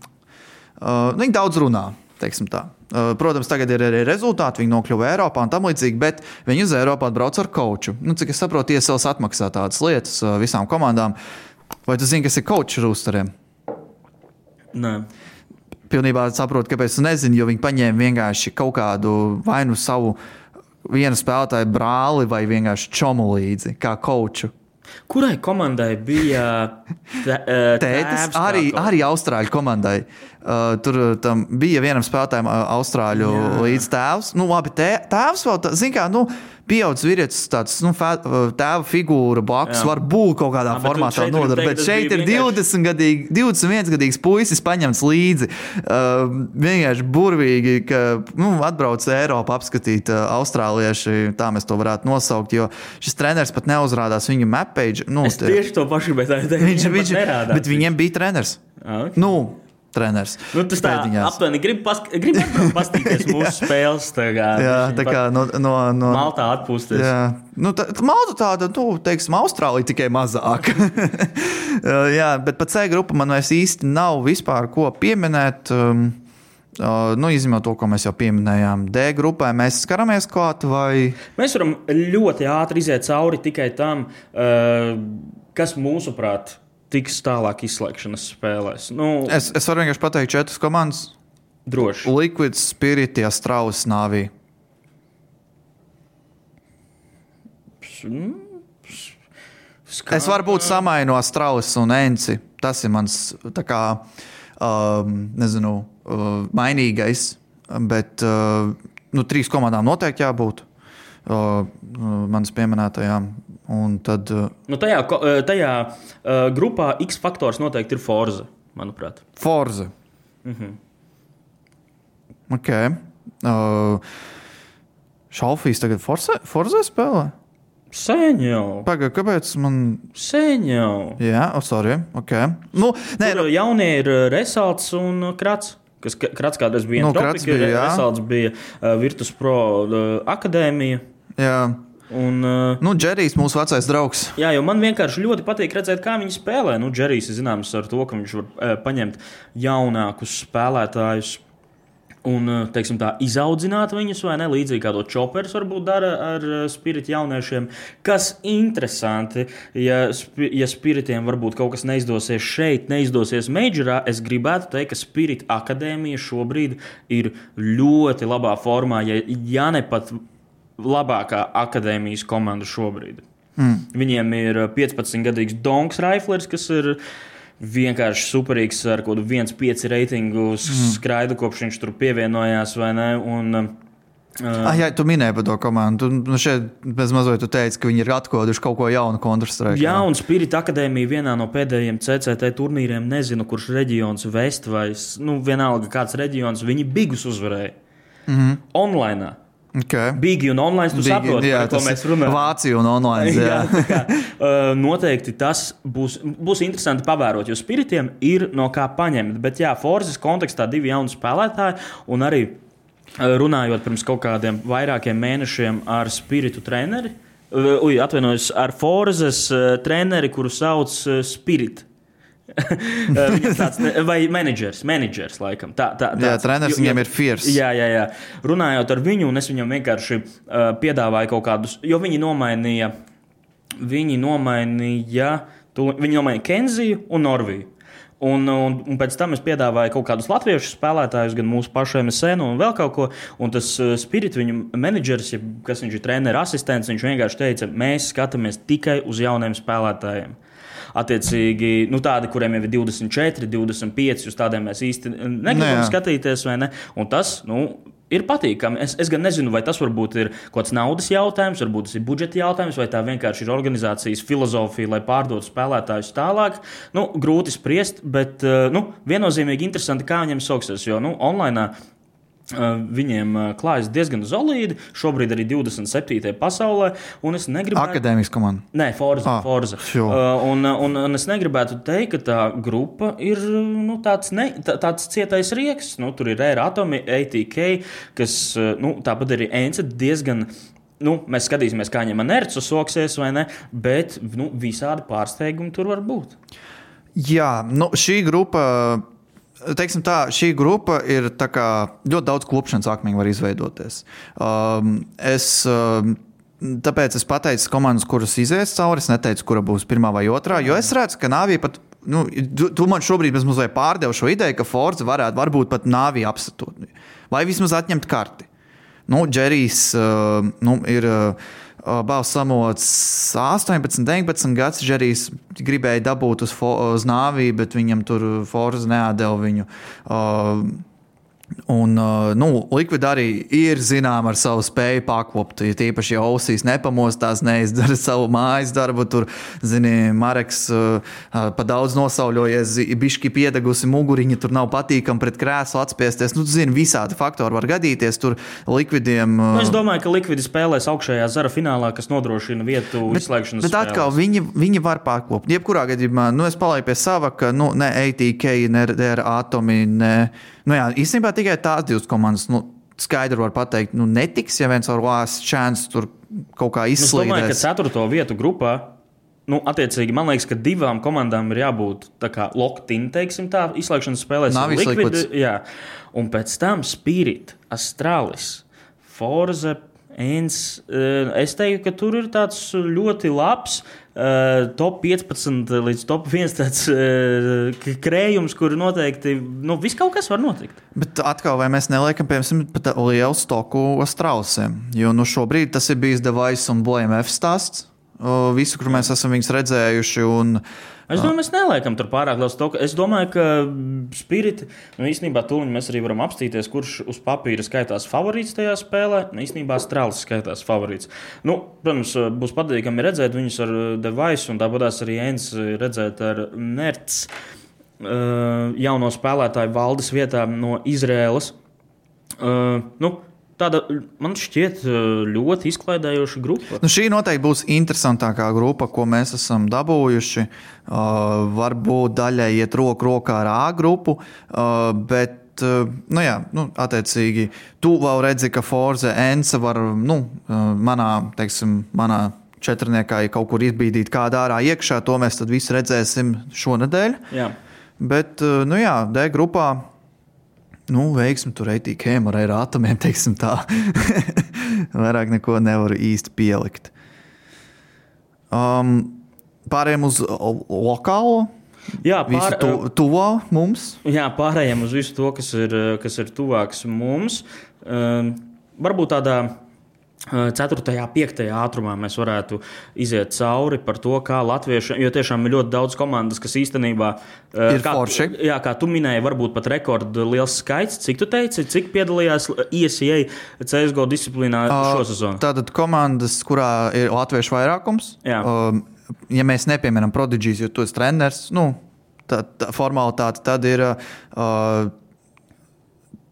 uh, viņi daudz runā, teiksim tā. Uh, protams, tagad ir arī rezultāti, viņi nokļuva Eiropā un tam līdzīgi, bet viņi uz Eiropu atbrauc ar koču. Nu, cik es saprotu, iesaules atmaksā tādas lietas uh, visām komandām. Vai tu zini, kas ir kočs rūstariem? Nē. Pilnībā saprotu, kāpēc es nezinu, jo viņi paņēma vienkārši kaut kādu vai nu savu vienu spēlētāju brāli vai vienkārši čomu līdzi, kā koču. Kurai komandai bija tē, uh, Tētis arī, arī Austrāļu komandai. Uh, tur tam bija vienam spēlētājam, uh, Austrāļu līdz tēvs. Nu, labi, tē, tēvs vēl zināmā mērā, nu, pieaugušs vīrietis, tāds nu, tēva figūra blakus var būt kaut kādā Jā, formātā nodara. Bet šeit ir vienkārši- 20 gadīgi, 21 gadīgs puisis paņemts līdzi. Uh, vienkārši burvīgi, ka nu, atbrauc Eiropu apskatīt uh, austrālieši, tā mēs to varētu nosaukt, jo šis treneris pat neuzrādās viņa mapage. Nu, Es tieši to pašu gribēju teikt. viņš, viņš, bet viņiem bija treneris. Ah, ok. Nu, treneris. Nu, tas tā aptuveni grib, pask grib paskatīties mūsu spēles. Kā, Jā, tā kā no, no, no Maltā atpūsties. Jā, nu, tā, Malta tāda, nu, teiksim, Austrālija tikai mazāk. jā, bet par C grupu man vairs īsti nav vispār ko pieminēt. Um, uh, nu, izņemot to, ko mēs jau pieminējām, D grupai mēs skaramies klāt vai. Mēs varam ļoti ātri iziet cauri tikai tam, uh, kas mūsuprāt tiks tālāk izslēgšanas spēlēs. Nu, Es, es varu vienkārši pateikt, četras komandas. droši. Liquid, Spirit, Strauss, Nāvī. Skā... Es varu būt samaino Strauss un Enci. Tas ir mans kā, um, nezinu, uh, mainīgais. Bet uh, nu, trīs komandām noteikti jābūt. Uh, manas pieminētajām. Un tad uh, Nu, tajā uh, tajā uh, grupā X faktors noteikti ir Forza, manuprāt. Forza. Mm Mhm. -hmm. okay. uh, Šalfijas tagad Forza, Forza spēlē? Sen jau. Pagaid, kāpēc man. Sen jau. Jā, oh, sorry. Okay. Nu, nē, Tur jaunie ir uh, Resalts un Krats. Kas ka- Krats kādreiz bija Nu, Entropika, Krats bija, jā. Resalts bija uh, Virtus Pro uh, akadēmija. jā. Un, uh, Nu, Džerijs, mūsu vecais draugs. Jā, jo man vienkārši ļoti patīk redzēt, kā viņi spēlē. Nu, Džerijs ir zināms ar to, ka viņš var uh, paņemt jaunākus spēlētājus. Un, uh, teiksim, tā izaudzināt viņus, vai ne? Līdzīgi kā to čopers varbūt dara ar spiritu jauniešiem. Kas interesanti, ja, ja spiritiem varbūt kaut kas neizdosies šeit, neizdosies Majorā, es gribētu teikt, ka Spirit akadēmija šobrīd ir ļoti labā formā, ja, ja ne pat labākā akadēmijas komanda šobrīd. Mm. Viņiem ir 15-gadīgs Donks Raiflers, kas ir vienkārši superīgs ar kaut kādu 1,5 reitingu mm. skraidu, kopš viņš tur pievienojās. Un, uh, Ah, jā, tu minēji par to komandu. Tu, nu šeit mazliet tu teici, ka viņi ir atkoduši kaut ko jaunu kontrastrēku. Jā, un Spirita akadēmija vienā no pēdējiem CCT turnīriem, nezinu, kurš reģions, Vest vai nu, vienalga kāds reģions, viņi bigus uzvarēja. Mm -hmm. Online. Okay. Bigi un online, tu Bigi, saproti, jā, par ko mēs runājam. Vācija un online. Jā. Jā, kā, noteikti tas būs, būs interesanti pavērot, jo spiritiem ir no kā paņemt. Bet, jā, Forzes kontekstā divi jauni spēlētāji un arī runājot pirms kaut kādiem vairākiem mēnešiem ar spiritu treneri. Ui, atvainojos, ar Forzes uh, treneri, kuru sauc Spirit. Uh, viņam tāds, vai menedžers, menedžers laikam. Tā, tā, Jā, treneris viņam ir fierce. Jā, jā, jā. Runājot ar viņu, un es viņam vienkārši uh, piedāvāju kaut kādus, jo viņi nomainīja, viņi nomainīja, tu, viņi nomainīja Kenziju un Norviju. Un, un, un pēc tam es piedāvāju kaut kādus latviešu spēlētājus, gan mūsu pašu MSN, un vēl kaut ko. Un tas uh, Spirit, viņu menedžers, ja, kas viņš ir treneris, asistents, viņš vienkārši teica, mēs skatāmies tikai uz jauniem spēlētājiem. Attiecīgi, nu, tādi, kuriem jau ir 24, 25, uz tādiem mēs īsti negribam Nu, jā. skatīties, ne? Un tas, nu, ir patīkami. Es, es gan nezinu, vai tas varbūt ir kaut kāds naudas jautājums, varbūt tas ir budžeta jautājums, vai tā vienkārši ir organizācijas filozofija, lai pārdotu spēlētājus tālāk. Nu, grūti spriest, bet eh, nu, viennozīmīgi interesanti, kā viņiem sauksies. Jo nu, online Viņiem klājas diezgan solīdi. Šobrīd arī 27. pasaulē. Es negribētu. Akadēmiska komanda. Nē, Forza. Ah, Forza. Un, un, un es negribētu teikt, ka tā grupa ir nu, tāds, ne, tāds cietais rieks. Nu, tur ir Air Atomi, ATK, kas nu, tāpat arī Ence diezgan. Nu, mēs skatīsimies, kā viņam nerds uzsoksies vai ne, bet nu, visādi pārsteigumi tur var būt. Jā, nu, šī grupa teiksim tā, šī grupa ir ļoti daudz klupšanas akmeņu var izveidoties. Um, es, um, Tāpēc es pateicu komandas, kuras izies cauri. Es neteicu, kura būs pirmā vai otrā, jo es redzu, ka Nāvija pat. Nu, tu, tu man šobrīd mazliet pārdevi šo ideju, ka Forza varētu varbūt pat Nāviju apsatot. Vai vismaz atņemt karti. Nu, Džerijs uh, nu, ir. Uh, Bāzes samots 18, 19 gads. Džerijs gribēja dabūt uz, uz nāviju, bet viņam tur Forza neatdeva viņu. Uh, Un, uh, nu, Likvida arī ir zināma ar savu spēju pakopt. Ja tīpaši, ja ausīs nepamostās, neizdara savu mājas darbu, tur, zini, Mareks uh, uh, pa daudz nosauļojies, bišķi piedegusi muguriņa, tur nav patīkami pret krēslu atspiesties. Nu, zini, visādi faktori var gadīties. Tur likvidiem. Uh... Nu, es domāju, ka likvidi spēlēs augšējā zara finālā, kas nodrošina vietu bet, izslēgšanas. Bet spēlēs. atkal viņi, viņi var pakopt. Jebkurā gadījumā, nu, es palieku pie sava, ka nu, ne ATK, ne Atomi, ne. Nu, jā, īstenībā tikai tās divas komandas. Nu, Skaidri var pateikt, nu netiks, ja viens ar Lāsu čēns tur kaut kā izslēgts. Es domāju, ka ceturto vietu grupā Nu, attiecīgi, man liekas, ka divām komandām ir jābūt locked-in, teiksim, tā izslēgšanas spēlēs. Nav izslēgts. Jā, un pēc tam Spirit, Astralis, Forza, Ens. Eh, es teiktu, ka tur ir tāds ļoti labs uh, top 15 līdz top 1 tāds, uh, krējums, kur noteikti nu, viss kaut kas var notikt. Bet atkal, vai mēs neliekam, piemēram, lielu stoku strausiem? Jo nu, šobrīd tas ir bijis Device un BLMF stāsts. Uh, visu, kur mēs esam viņus redzējuši. Un, uh, Es domāju, mēs neliekam tur pārāk daudz to. Es domāju, ka spiriti, nu īstenībā tūlīt mēs arī varam apstīties, kurš uz papīra skaitās favorīts tajā spēlē. Nu, īstenībā strāles skaitās favorīts. Nu, protams, būs patīkami redzēt viņus ar Device un tāpat arī Ens redzēt ar Nerts. Jauno spēlētāju valdes vietā no Izrēlas. Uh, nu, Tāda, man šķiet, ļoti izklaidējoša grupa. Nu, šī noteikti būs interesantākā grupa, ko mēs esam dabūjuši. Uh, varbūt daļai iet roku rokā ar A grupu, uh, bet uh, nu, jā, nu, attiecīgi, tu vēl redzi, ka Forza Ensa var nu, manā, teiksim, manā četrniekā ja kaut kur izbīdīt kādā ārā iekšā. To mēs visi redzēsim šonadēļ. Jā. Bet, nu jā, D grupā nu, veiksmi tur ATKM ar atomiem, teiksim tā. Vairāk neko nevaru īsti pielikt. Um, pārējiem uz lokālo. Jā, pār... tu, tuvo mums. Jā, pārējiem uz visu to, kas ir, kas ir tuvāks mums. Um, varbūt tādā 4. un 5. ātrumā mēs varētu iziet cauri par to, kā latvieši, jo tiešām ir ļoti daudz komandas, kas īstenībā ir kā, forši. Jā, kā tu minēji, varbūt pat rekords skaits. Cik tu teici, cik piedalījās ISA CSGO disciplīnā šo sezonu? Tātad komandas, kurā ir latviešu vairākums. Jā. Um, ja mēs nepieminam prodigijas, jo tu esi treneris, nu, tā, tā formalitāte, tad ir uh,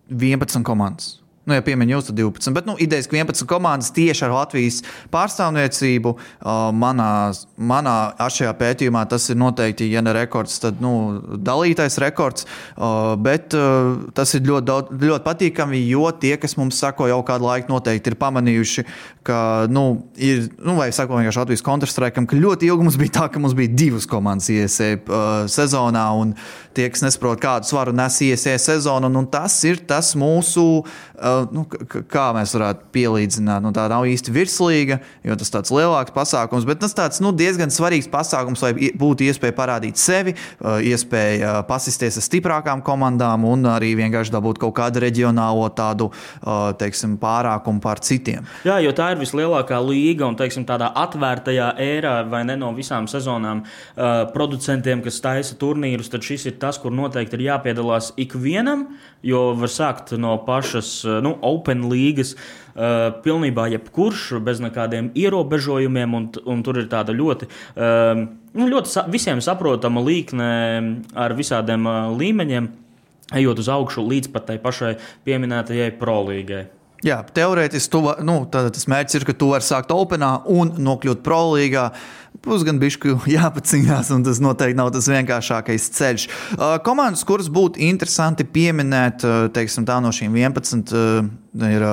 11 komandas. Nu, ja piemiņ jūs, tad 12. Bet nu, idejas, ka 11 komandas tieši ar Latvijas pārstāvniecību manā, manā šajā pētījumā tas ir noteikti, ja ne rekords, tad nu, dalītais rekords. Bet tas ir ļoti, daudz, ļoti patīkami, jo tie, kas mums sako jau kādu laiku, noteikti ir pamanījuši, ka, nu, ir, nu, vai sako vienkārši Latvijas Counter-Strike, ka ļoti ilgi mums bija tā, ka mums bija divas komandas ISE sezonā, un tie, kas nesaprot, kādu svaru nes ISE sezonu, un, un tas ir tas mūsu. Uh, nu, kā mēs varētu pielīdzināt, nu, tā nav īsti virslīga, jo tas ir tāds lielāks pasākums, bet tas tāds nu, diezgan svarīgs pasākums, lai būtu iespēja parādīt sevi, iespēja pasisties ar stiprākām komandām un arī vienkārši dabūt kaut kādu reģionālo tādu teiksim, pārākumu pār citiem. Jā, jo tā ir vislielākā līga un teiksim, tādā atvērtajā ērā, vai ne no visām sezonām, producentiem, kas taisa turnīrus, tad šis ir tas, kur noteikti ir jāpiedalās ikvienam, jo var sākt no pašas nu, Open līgas. Uh, pilnībā jebkurš bez nekādiem ierobežojumiem, un, un tur ir tāda ļoti, uh, nu, ļoti sa visiem saprotama līkne ar visādiem uh, līmeņiem. ejot uz augšu līdz pat tai pašai pieminētajai prolīgai. Jā, teorētiski nu, tas mērķis ir, ka tu vari sākt Openā un nokļūt Prolīgā. Būs gan bišķi jāpacīnās, un tas noteikti nav tas vienkāršākais ceļš. Uh, komandas, kuras būtu interesanti pieminēt, uh, teiksim, tā no šīm 11, uh, ir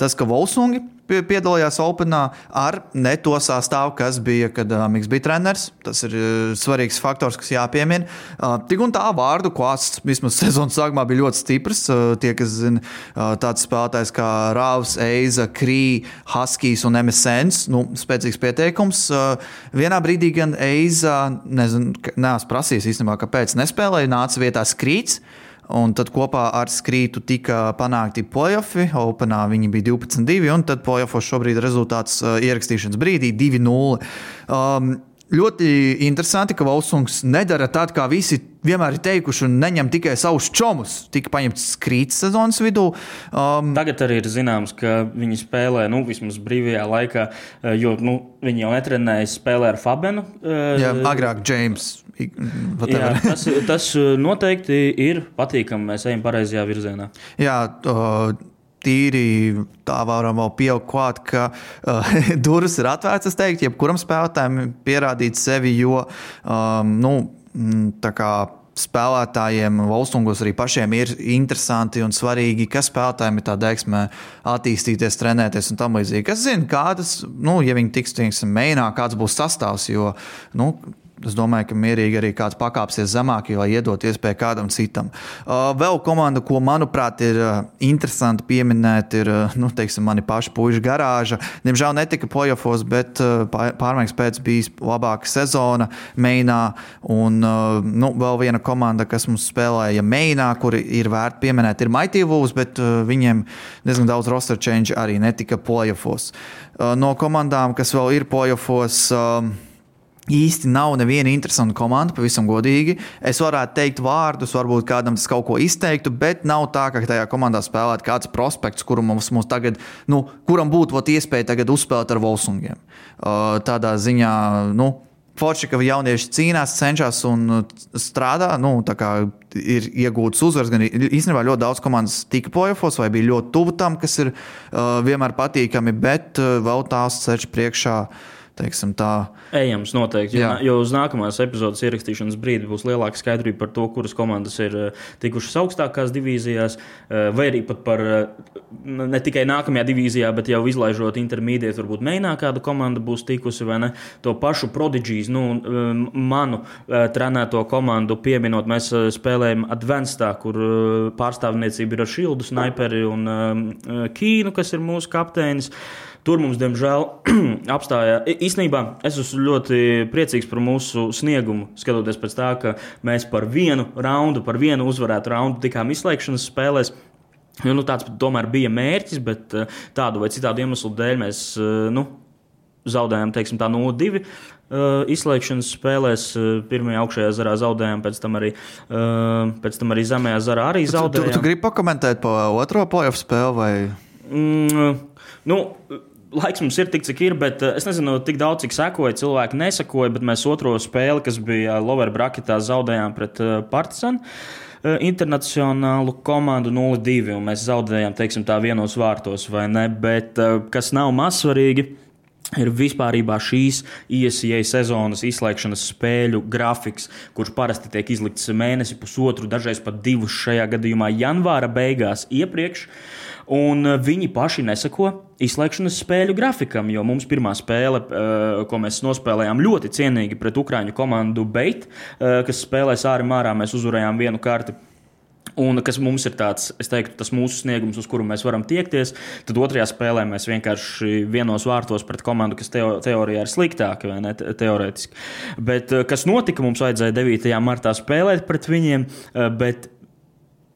tas, ka Volsungi piedalījās Openā ar ne to sastāvu, kas bija, kad uh, Mikls bija treneris. Tas ir uh, svarīgs faktors, kas jāpiemina. Uh, tik un tā vārdu klāsts vismaz sezonas sākumā bija ļoti stiprs. Uh, tie, kas zina, uh, tāds spēlētājs kā Rāvs, Eiza, Krī, Huskies un MSNs, nu, spēcīgs pieteikums. Uh, vienā brīdī gan Eiza, nezinu, neesmu prasījis īstenībā, kāpēc nespēlēja, nāca vietā Skrīts. Un tad kopā ar Skrītu tika panākti play-offi. Openā viņi bija 12-2, un tad play-offos šobrīd ir rezultāts uh, ierakstīšanas brīdī 2-0. Um, ļoti interesanti, ka Volsungs nedara tādu, kā visi vienmēr ir teikuši, un neņem tikai savus čomus. Tika paņemts Skrīts sezonas vidū. Um, Tagad arī ir zināms, ka viņi spēlē, nu, vismaz brīvajā laikā, eh, jo nu, viņi jau netrenējas, spēlē ar Fabenu. eh, jā, agrāk James. Jā, tas, tas eh, noteikti ir patīkami. Mēs ejam pareizajā virzienā. Jā, uh, tīri tā varam vēl pieaugt klāt, ka uh, durvis ir atvērtas, es teiktu, jebkuram spēlētājam pierādīt sevi, jo um, nu, mm, tā kā. Spēlētājiem valstungos arī pašiem ir interesanti un svarīgi, kas spēlētājiem ir tā deksme attīstīties, trenēties un tam līdzīgi. Kas zina, kādas, nu, ja viņi tiks, teiksim, mēģinā, kāds būs sastāvs, jo, nu, Es domāju, ka mierīgi arī kāds pakāpsies zemāk, lai iedot iespēju kādam citam. Vēl komanda, ko manuprāt ir interesanti pieminēt, ir nu, teiksim, mani paši puikas garāža. Diemžēl netika playoffs, bet pār- pārmaiņas pēc bija labāka sezona Mainā. Un nu, vēl viena komanda, kas mums spēlēja Mainā, kuri ir vērti pieminēt, ir Mighty Wolves, bet viņiem diezgan daudz roster change arī netika playoffs. Uh, no komandām, kas vēl ir playoffs. Uh, īsti nav neviena interesanta komanda, pavisam godīgi. Es varētu teikt vārdus, varbūt kādam tas kaut ko izteiktu, bet nav tā, ka tajā komandā spēlētu kāds prospekts, kuru mums, mums tagad, nu, kuram būtu ot iespēja tagad uzspēlēt ar Volsungiem. Uh, tādā ziņā, nu. Forši, ka jaunieši cīnās, cenšas un uh, strādā. Nu, ir iegūts uzvaras, gan īstenībā ļoti daudz komandas tika plēsofos, vai bija ļoti tuvu tam, kas ir uh, vienmēr patīkami, bet uh, vēl tās ceļš priekšā. Teiksim, tā, Ejams, noteikti. Jo, jo uz nākamās epizodes ierakstīšanas brīdi būs lielāka skaidrība par to, kuras komandas ir eh, tikušas augstākās divīzijās, eh, vai arī pat par eh, ne tikai nākamajā divīzijā, bet jau izlaižot intermediātu, varbūt mēģinā kāda komanda būs tikusi vai ne. To pašu prodigijas, nu, manu trenēto komandu pieminot, mēs spēlējam Advancedā, kur pārstāvniecība ir ar Šildu, Snaiperi un Kīnu, kas ir mūsu kapteinis. Tur mums, diemžēl, apstājās. Īsnībā es esmu ļoti priecīgs par mūsu sniegumu. Skatoties pēc tā, ka mēs par vienu raundu, par vienu uzvarētu raundu tikām izslēgšanas spēlēs. Jo, nu, tāds tomēr bija mērķis, bet eh, tādu vai citādu iemeslu dēļ mēs eh, nu, zaudējām teiksim, tā 0-2. Uh, izslēgšanas spēlēs uh, pirmajā augšējā zarā zaudējām, pēc tam arī, uh, pēc tam arī zemajā zarā arī tu, tu, zaudējām. tu gribi pakomentēt par otro playoff spēli? Vai... Mm, nu, laiks mums ir tik, cik ir, bet eh, es nezinu, tik daudz, cik sekoja. Cilvēki nesakoja, bet mēs otro spēli, kas bija Lover Braketā, zaudējām pret eh, Partizanu. eh, Internacionālu komandu 0-2, un mēs zaudējām, teiksim, tā vienos vārtos, vai ne? Bet eh, kas nav mazsvarīgi, ir vispār šīs ISIA sezonas izslēgšanas spēļu grafiks, kurš parasti tiek izlikts mēnesi, pusotru, dažreiz pat divus šajā gadījumā, janvāra beigās iepriekš. Un eh, viņi paši nesako izslēgšanas spēļu grafikam, jo mums pirmā spēle, eh, ko mēs nospēlējām ļoti cienīgi pret Ukrāņu komandu Beit, eh, kas spēlēs ārā mārā, mēs uzvarējām vienu karti. Un kas mums ir tāds, es teiktu, tas mūsu sniegums, uz kuru mēs varam tiekties, tad otrajā spēlē mēs vienkārši vienos vārtos pret komandu, kas teo, teorijā ir sliktāka, vai ne? te- Teorētiski. Bet eh, kas notika? Mums vajadzēja 9. martā spēlēt pret viņiem, eh, bet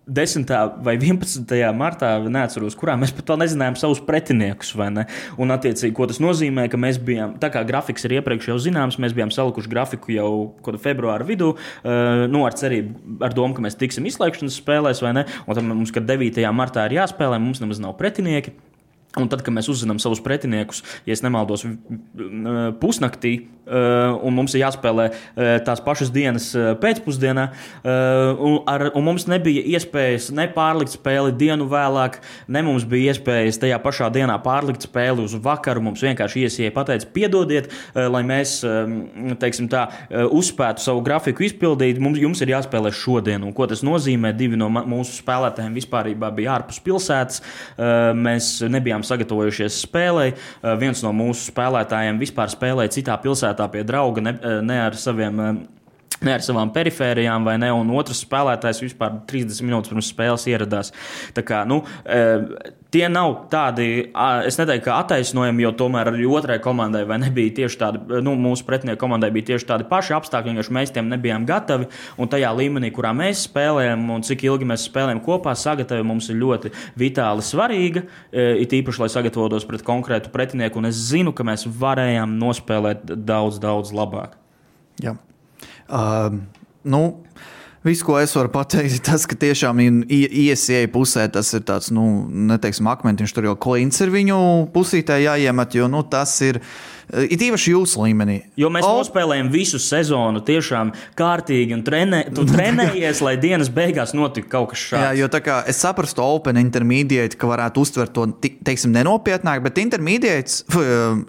10. vai 11. martā, neatceros, kurā mēs pat vēl nezinājām savus pretiniekus. ne? Un, attiecīgi, ko tas nozīmē, ka mēs bijām, tā kā grafiks ir iepriekš jau zināms, mēs bijām salikuši grafiku jau februāra vidū, uh, nu, ar cerību, ar domu, ka mēs tiksim izslēgšanas spēlēs, vai ne? Un tad mums, kad 9. martā ir jāspēlē, mums nemaz nav pretinieki. Un tad, kad mēs uzzinām savus pretiniekus, ja nemaldos, pusnaktī, un mums ir jāspēlē tās pašas dienas pēcpusdienā, un, ar, un mums nebija iespējas ne pārlikt spēli dienu vēlāk, ne mums bija iespējas tajā pašā dienā pārlikt spēli uz vakaru. Mums vienkārši iesieja pateica, piedodiet, lai mēs teiksim, tā, uzspētu savu grafiku izpildīt. Mums, jums ir jāspēlē šodien, un ko tas nozīmē? Divi no mūsu spēlētājiem vispār bija ārpus pilsētas. Mēs nebijām bijām sagatavojušies spēlei. Eh, viens no mūsu spēlētājiem vispār spēlēja citā pilsētā pie drauga, ne, eh, ne ar saviem eh, ne ar savām perifērijām, vai ne? Un otrs spēlētājs vispār 30 minūtes pirms spēles ieradās. Tā kā, nu, e, tie nav tādi, es neteiktu, ka attaisnojami, jo tomēr arī otrai komandai nebija tieši tādi, nu, mūsu pretinieku komandai bija tieši tādi paši apstākļi, vienkārši mēs tiem nebijām gatavi. Un tajā līmenī, kurā mēs spēlējam un cik ilgi mēs spēlējam kopā, sagatavotība mums ir ļoti vitāli svarīga. E, it īpaši, lai sagatavotos pret konkrētu pretinieku, un es zinu, ka mēs varējām nospēlēt daudz, daudz labāk. Jā. Uh, nu, Viss, ko es varu pateikt, ir tas, ka tiešām iesieja pusē tas ir tāds, nu, neteiksim, akmentiņš, tur jau klints ir viņu pusītē jāiemet, jo nu, tas ir. Ir īpaši jūsu līmenī. Jo mēs o... nospēlējam visu sezonu, tiešām kārtīgi, un trenē, tu trenējies, lai dienas beigās notiktu kaut kas šāds. Jā, jo tā kā es saprastu, Open Intermediate, ka varētu uztvert to, teiksim, nenopietnāk, bet Intermediate, uh,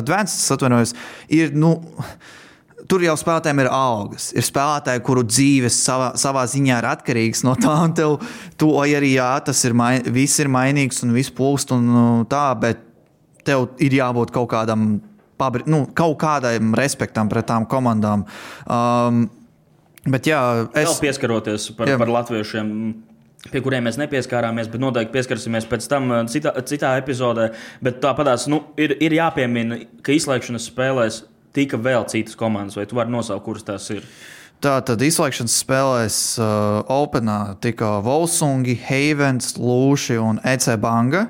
Advanced, atvainojos, ir, nu tur jau spēlētājiem ir algas. Ir spēlētāji, kuru dzīves savā, savā ziņā ir atkarīgs no tā, un tev to arī jā, tas ir, mai, viss ir mainīgs un viss plūst un nu, tā, bet tev ir jābūt kaut kādam, pabri, nu, kaut kādam respektam pret tām komandām. Um, bet jā, es. Vēl pieskaroties par, jā. par latviešiem pie kuriem mēs nepieskārāmies, bet noteikti pieskarsimies pēc tam uh, citā, citā epizodē. Bet tāpatās nu, ir, ir jāpiemina, ka izslēgšanas spēlēs tika vēl citas komandas, vai tu vari nosaukt, kuras tās ir? Tā tad izslēgšanas spēlēs uh, Openā tika Volsungi, Havens, Lūši un EC Banga.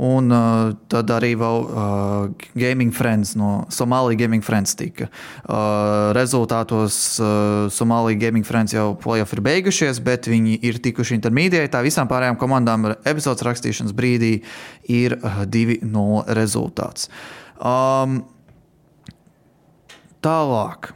Un uh, tad arī vēl uh, Gaming Friends no Somālijas Gaming Friends tika. Uh, rezultātos uh, Somālijas Gaming Friends jau playoff ir beigušies, bet viņi ir tikuši intermediātā. Visām pārējām komandām epizodes rakstīšanas brīdī ir uh, 2-0 rezultāts. Um, Tālāk.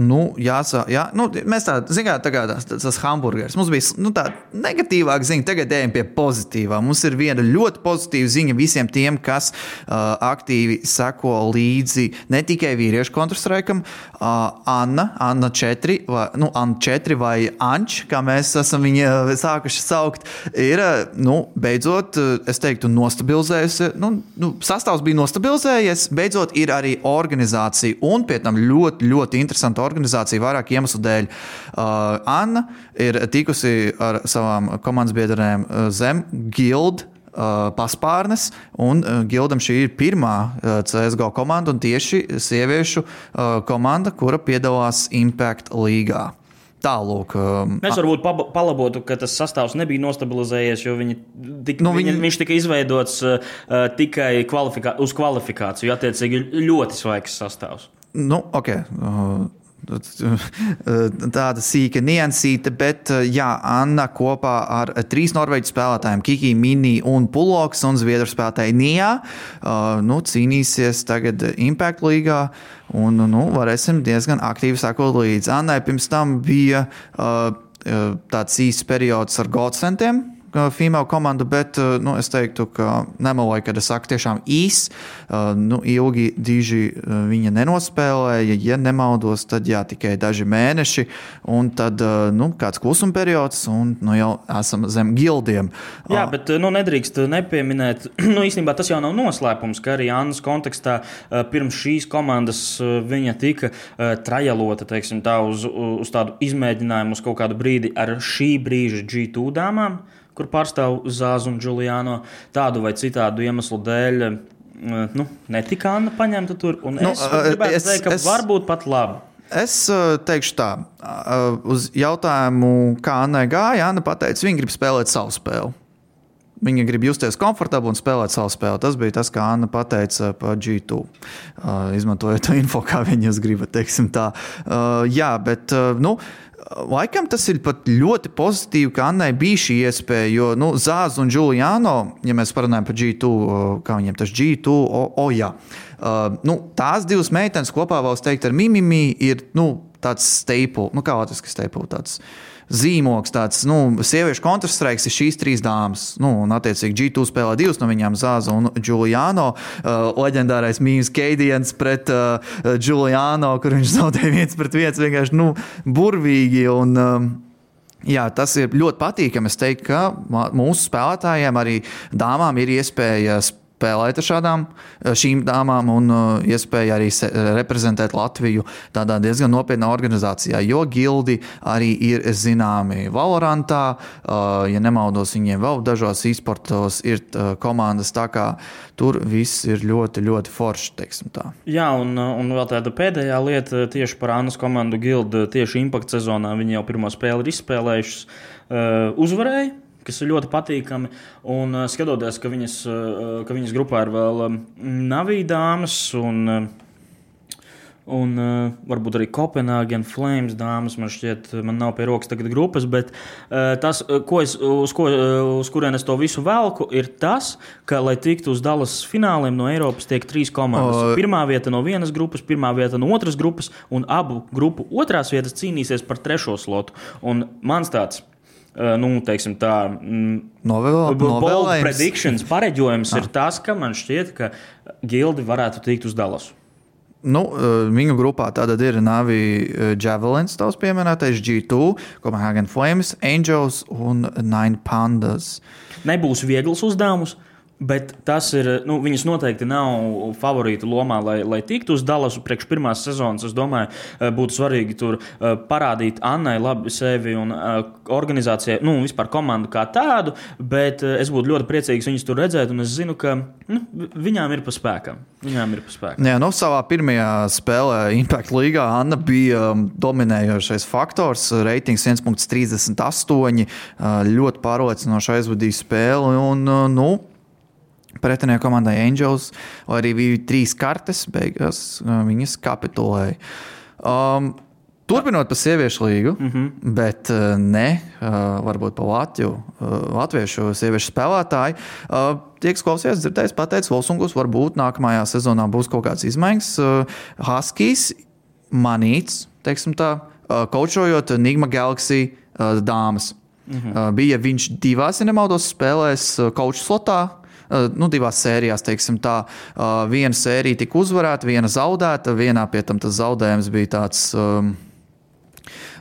Nu, jāsaka, jā, nu, mēs tādā zinām, tā kā tas, tas hamburgeris. Mums bija nu, tāda negatīvāka ziņa, tagad ejam pie pozitīvā. Mums ir viena ļoti pozitīva ziņa visiem tiem, kas uh, aktīvi seko līdzi ne tikai vīriešu kontrastraikam, uh, Anna, Anna 4, vai, nu, Anna 4 vai Anč, kā mēs esam viņu sākuši saukt, ir nu, beidzot, es teiktu, nostabilizējusi. Nu, nu, sastāvs bija nostabilizējies, beidzot ir arī organizācija un pie tam ļoti, ļoti interesanta organizācija vairāk iemeslu dēļ. Uh, Anna ir tikusi ar savām komandas biedriem uh, zem Guild. Uh, paspārnes, un Gildam šī ir pirmā CSGO komanda, un tieši sieviešu komanda, kura piedalās Impact līgā. Tālūk, um, Mēs varbūt palabotu, ka tas sastāvs nebija nostabilizējies, jo viņi tik, nu, viņi... Viņa, viņš tika izveidots uh, tikai kvalifikā, uz kvalifikāciju. Attiecīgi, ļoti svaigs sastāvs. Nu, okay. uh, tāda sīka niansīta, bet jā, Anna kopā ar trīs norvēģu spēlētājiem, Kiki, Mini un Puloks un zviedru spēlētāju Nijā, nu, cīnīsies tagad Impact līgā. Un nu, varēsim diezgan aktīvi sekot līdzi. Annai pirms tam bija tāds īsts periods ar Godsentiem, female komandu, bet eh, nu, es teiktu, ka nemeloju, kad es saku tiešām īs. Eh, nu, ilgi diži viņa nenospēlēja, ja nemaldos, tad jā, tikai daži mēneši, un tad nu, kāds klusuma periods, un nu, jau esam zem gildiem. Jā, bet nu, nedrīkst nepieminēt, nu, īstenībā tas jau nav noslēpums, ka arī Annas kontekstā pirms šīs komandas viņa tika trajalota, teiksim tā, uz, uz tādu izmēģinājumu uz kaut kādu brīdi ar šī brīža G2 dāmām kur pārstāv Zāzu un Giuliano tādu vai citādu iemeslu dēļ. Eh, nu, netika Anna paņemta tur, un nu, es eh, gribētu es, teikt, ka es, varbūt pat labi. Es uh, teikšu tā, uz jautājumu, kā Anna gāja, Anna pateica, viņa grib spēlēt savu spēli. Viņa grib justies komfortabli un spēlēt savu spēli. Tas bija tas, kā Anna teica par G2. Uh, izmantojot to info, kā viņas gribat, teiksim tā. Uh, jā, bet, uh, nu, Laikam tas ir pat ļoti pozitīvi, ka Annai bija šī iespēja. Jo nu, Zāģis un Juliano, ja mēs parunājam par G2, kā viņiem tas G2, o, o jā. Uh, nu, tās divas meitenes kopā, vēl es teiktu, ar Mimimi ir nu, tāds staple, nu, kā latviešu staple. Tāds, uh, zīmogs, tāds nu, sieviešu kontrastraiks ir šīs trīs dāmas. Nu, un, attiecīgi, G2 spēlē divas no viņām, Zāza un Giuliano. Uh, leģendārais mīmīms Keidijans pret uh, Giuliano, kur viņš zaudēja viens pret viens vienkārši nu, burvīgi. Un, um, Jā, tas ir ļoti patīkami. Es teiktu, ka mūsu spēlētājiem, arī dāmām, ir iespēja spēlēt ar šādām, eh, šīm dāmām un uh, iespēja arī reprezentēt Latviju tādā diezgan nopietnā organizācijā. Jo gildi arī ir zināmi Valorantā, ja nemaldos, viņiem vēl dažos e-sportos ir komandas. Tā kā tur viss ir ļoti, ļoti forši. Jā, un, un vēl tāda pēdējā lieta tieši par Annas komandu gildu. Tieši Impact sezonā viņi jau pirmo spēli ir izspēlējuši, uzvarēja kas ir ļoti patīkami. Un uh, skatoties, ka viņas, uh, ka viņas grupā ir vēl Navīdāmas un, uh, un uh, varbūt arī Copenhagen Flames dāmas. Man šķiet, man nav pie rokas tagad grupas, bet tas, ko es, uz, ko, uz kurien es to visu velku, ir tas, ka, lai tiktu uz Dallas fināliem no Eiropas, tiek trīs komandas. O... Pirmā vieta no vienas grupas, pirmā vieta no otras grupas, un abu grupu otrās vietas cīnīsies par trešo slotu. Un mans tāds nu, teiksim, tā mm, novēlējums. Predictions pareģojums ah. ir tas, ka man šķiet, ka gildi varētu tikt uz Dallasu. Nu, viņu grupā tātad ir Navi Javelins, tavs pieminētais G2, Copenhagen Flames, Angels un Nine Pandas. Nebūs viegls uzdevums. Bet tas ir. Nu, viņas noteikti nav favorīta lomā, lai, lai tiktu uz Dallasu priekš pirmās sezonas. Es domāju, eh, būtu svarīgi tur eh, parādīt Annai labi sevi un eh, organizācijai, nu, vispār komandu kā tādu. Bet es būtu ļoti priecīgs viņus tur redzēt, un es zinu, ka nu, viņām ir pa spēkam. Viņām ir pa spēkam. Jā, nu, savā pirmajā spēlē Impact League Anna bija um, dominējošais faktors. Reitings 1,38. Ļoti pārliecinoši aizvadīja spēli. Un, nu, pretinieku komandai Angels, arī bija trīs kartes, beigās uh, viņas kapitulēja. Um, Turpinot par sieviešu līgu, mm -hmm. bet uh, ne uh, varbūt par Latviju, latviešu sieviešu spēlētāju. Tie, kas klausījās, dzirdējis, pateicis, Volsungus, varbūt nākamajā sezonā būs kaut kāds izmaiņas. Haskijs manīts, teiksim tā, kočojot Nigma Galaxy dāmas. Mm -hmm. Bija viņš divās, ja nemaldos, spēlēs koču slotā nu, divās sērijās. Tā, eh, viena sērija tika uzvarēta, viena zaudēta. Vienā pie tam tas zaudējums bija tāds. Um,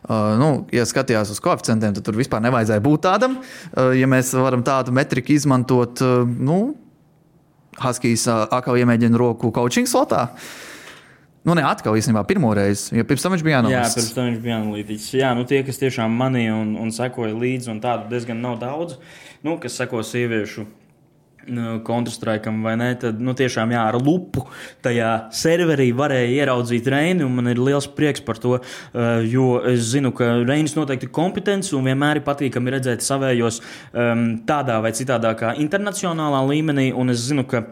Uh, nu, ja skatījās uz koeficientiem, tad tur vispār nevajadzēja būt tādam. Uh, ja mēs varam tādu metriku izmantot, uh, nu, Haskijs uh, atkal iemēģina roku coaching slotā. Nu, ne atkal īstenībā pirmo reizi, jo pirms tam viņš bija analītiķis. Jā, pirms tam viņš bija analītiķis. Jā, nu, tie, kas tiešām manīja un, un sekoja līdzi, un tādu diezgan nav daudz, nu, kas seko sieviešu Counter-Strike vai ne, tad nu, tiešām jā, ar lupu tajā serverī varēja ieraudzīt Reini. Man ir liels prieks par to, jo es zinu, ka Reinis noteikti ir kompetents un vienmēr ir patīkami redzēt savējos tādā vai citādā internacionālā līmenī. Un es zinu, ka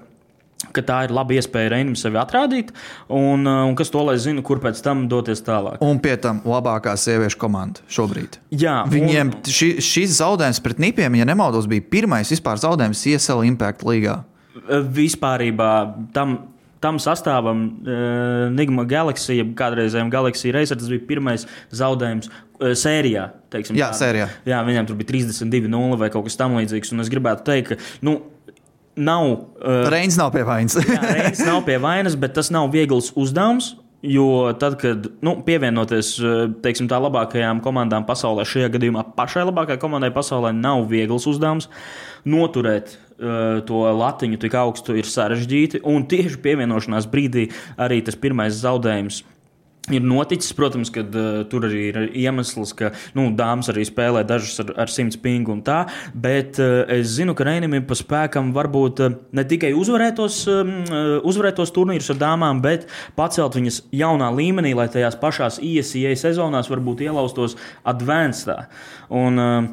ka tā ir laba iespēja Reinim sevi atrādīt, un, uh, un kas to lai zina, kur pēc tam doties tālāk. Un pie tam labākā sieviešu komanda šobrīd. Jā, Viņiem un... ši, šis zaudējums pret Nipiem, ja nemaldos, bija pirmais vispār zaudējums ISL Impact līgā. Uh, vispārībā tam. Tam sastāvam uh, Nigma Galaxy, kādreizējiem Galaxy Racer, tas bija pirmais zaudējums uh, sērijā. Jā, tāda. sērijā. Jā, viņam tur bija 32-0 vai kaut kas tamlīdzīgs. Un es gribētu teikt, ka nu, nav. Uh, Reins nav pie vainas. jā, Reins nav pie vainas, bet tas nav viegls uzdevums. Jo tad, kad nu, pievienoties uh, teiksim, tā labākajām komandām pasaulē, šajā gadījumā pašai labākajai komandai pasaulē, nav viegls uzdevums. Noturēt uh, to latiņu tik augstu ir sarežģīti, un tieši pievienošanās brīdī arī tas pirmais zaudējums ir noticis. Protams, ka uh, tur arī ir iemesls, ka nu, dāmas arī spēlē dažas ar, ar simts pingu un tā. Bet uh, es zinu, ka Reinim ir pa spēkam varbūt uh, ne tikai uzvarētos, um, uzvarētos turnīrus ar dāmām, bet pacelt viņas jaunā līmenī, lai tajās pašās ISIA sezonās varbūt ielaustos advanced. Un, uh,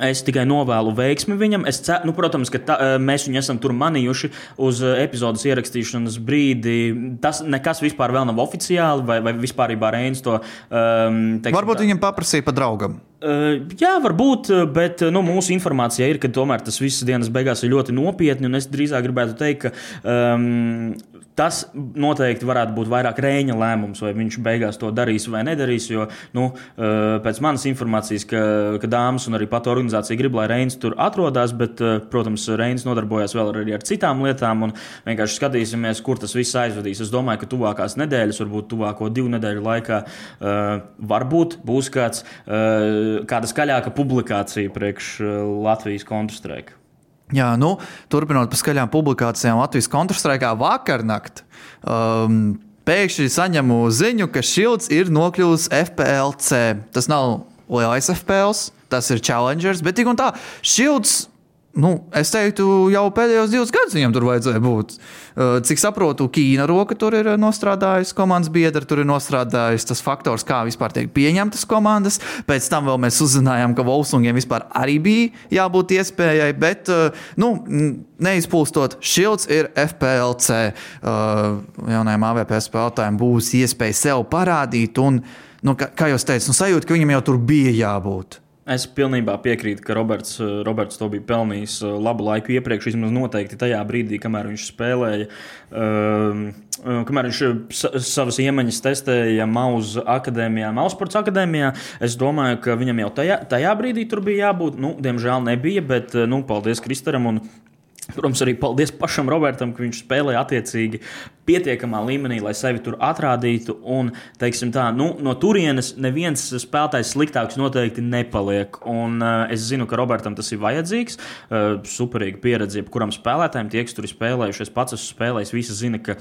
Es tikai novēlu veiksmi viņam. Es ceru, nu, protams, ka tā, mēs viņu esam tur manījuši uz epizodes ierakstīšanas brīdi. Tas nekas vispār vēl nav oficiāli, vai, vai vispār Reins to um, teiksim, Varbūt tā. viņam paprasīja pa draugam. Uh, jā, varbūt, bet nu, mūsu informācija ir, ka tomēr tas viss dienas beigās ir ļoti nopietni. Es drīzāk gribētu teikt, ka um, Tas noteikti varētu būt vairāk rēņa lēmums, vai viņš beigās to darīs vai nedarīs. Jo nu, eh, pēc manas informācijas, ka, ka dāmas un arī pat organizācija grib, lai Reins tur atrodas, bet, eh, protams, Reins nodarbojas vēl arī ar citām lietām. Vienkārši skatīsimies, kur tas viss aizvedīs. Es domāju, ka tuvākās nedēļas, varbūt tuvāko divu nedēļu laikā, uh, varbūt būs kāds, kāda skaļāka publikācija priekš Latvijas kontrastrēka. Jā, nu, turpinot par skaļām publikācijām Latvijas kontrastraikā vakarnakt. Um, Pēkšņi saņemu ziņu, ka Šilds ir nokļuvis FPLC. Tas nav lielais FPLs, tas ir Challengers, bet tik un tā, Šilds Nu, es teiktu, jau pēdējos divus gadus viņam tur vajadzēja būt. Cik saprotu, Ķīna roka tur ir nostrādājusi, komandas biedra tur ir nostrādājusi tas faktors, kā vispār tiek pieņemtas komandas. Pēc tam mēs uzzinājām, ka Volksungiem vispār arī bija jābūt iespējai, bet nu, neizpūstot, Šilds ir FPLC. Jaunajam AVP spēlētājiem būs iespēja sev parādīt, un, nu, kā, kā jau teicu, nu, sajūta, ka viņam jau tur bija jābūt. Es pilnībā piekrītu, ka Roberts, eh, Roberts to bija pelnījis eh, labu laiku iepriekš, vismaz noteikti tajā brīdī, kamēr viņš spēlēja. Um, kamēr viņš savas iemaņas testēja Mauza akadēmijā, Mausports akadēmijā, es domāju, ka viņam jau tajā, tajā brīdī tur bija jābūt. Nu, diemžēl nebija, bet nu, paldies Kristaram un Protams, arī paldies pašam Robertam, ka viņš spēlēja attiecīgi pietiekamā līmenī, lai sevi tur atrādītu. Un, tā, nu, no turienes neviens spēlētājs sliktāks noteikti nepaliek. Un, uh, es zinu, ka Robertam tas ir vajadzīgs. Uh, superīga pieredze, jebkuram spēlētājam, tie, kas tur ir spēlējuši, es pats esmu spēlējis, visi zina, ka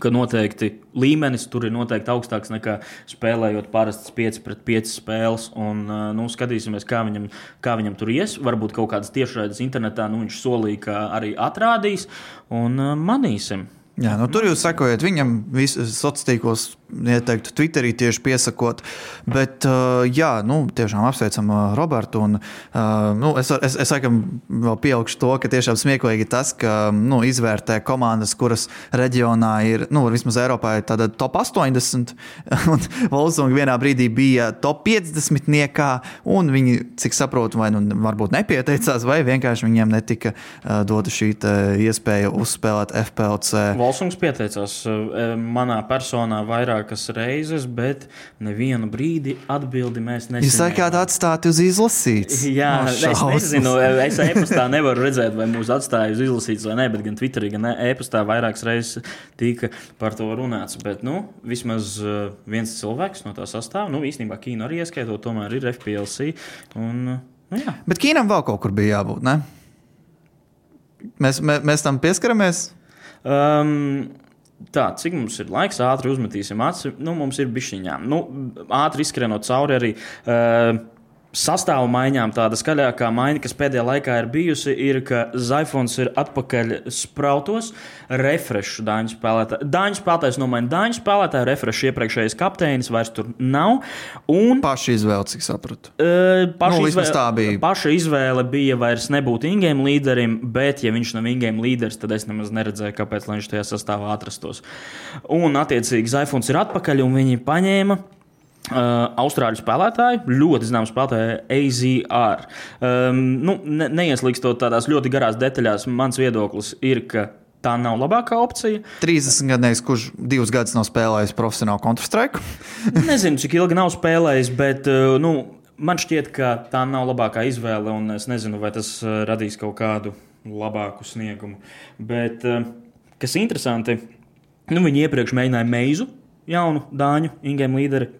ka noteikti līmenis tur ir noteikti augstāks nekā spēlējot parastas 5 pret 5 spēles. Un, nu, skatīsimies, kā viņam, kā viņam tur ies. Varbūt kaut kādas tiešraides internetā nu, viņš solīja, ka arī atrādīs un manīsim. Jā, nu, tur jūs sekojat viņam, sociālos tīklos, ieteiktu, Twitterī tieši piesakot. Bet, uh, jā, nu, tiešām apsveicam uh, Robertu. Un, uh, nu, es, es, es laikam vēl pieaugšu to, ka tiešām smieklīgi tas, ka nu, izvērtē komandas, kuras reģionā ir, nu, vismaz Eiropā ir tāda top 80, un Volsunga vienā brīdī bija top 50 niekā, un viņi, cik saprotu, vai nu varbūt nepieteicās, vai vienkārši viņiem netika dota šī iespēja uzspēlēt FPLC. Volsungs pieteicās eh, manā personā vairākas reizes, bet nevienu brīdi atbildi mēs nesaņēmām. Jūs sakāt, atstāt uz izlasīts? Jā, no, es nezinu, es e-pastā nevaru redzēt, vai mūs atstāja uz izlasīts vai nē, bet gan Twitterī, gan e-pastā vairākas reizes tika par to runāts. Bet, nu, vismaz eh, viens cilvēks no tā sastāv, nu, īstenībā Kīna arī ieskaitot, tomēr ir FPLC. Un, nu, jā. bet Kīnam vēl kaut kur bija jābūt, ne? Mēs, mēs, mēs tam pieskaramies. Um, Tā, cik mums ir laiks, ātri uzmetīsim acis. Nu, mums ir bišķiņā. Nu, ātri izskrienot cauri arī. Uh, sastāvu maiņām tāda skaļākā maiņa, kas pēdējā laikā ir bijusi, ir, ka Zaifons ir atpakaļ sprautos. Refrešu dāņu spēlētāju. Dāņu spēlētājs nomaina dāņu spēlētāju, refrešu iepriekšējais kapteinis vairs tur nav. Un, paša izvēle, cik sapratu. Uh, paša, nu, izvēle, bija. paša izvēle bija vairs nebūt ingame līderim, bet, ja viņš nav ingame līderis, tad es nemaz neredzēju, kāpēc viņš tajā sastāvā atrastos. Un, attiecīgi, Zaifons ir atpakaļ un viņi paņēma Uh, Austrāļu spēlētāju, ļoti zināmu spēlētāju, AZR. Um, nu, ne, neieslīgstot tādās ļoti garās detaļās, mans viedoklis ir, ka tā nav labākā opcija. 30 gadus, kurš divus gadus nav spēlējis profesionālu kontrastraiku? Nezinu, cik ilgi nav spēlējis, bet nu, man šķiet, ka tā nav labākā izvēle, un es nezinu, vai tas radīs kaut kādu labāku sniegumu. Bet, kas interesanti, nu, viņi iepriekš mēģināja meizu jaunu dāņu ingēmu līderi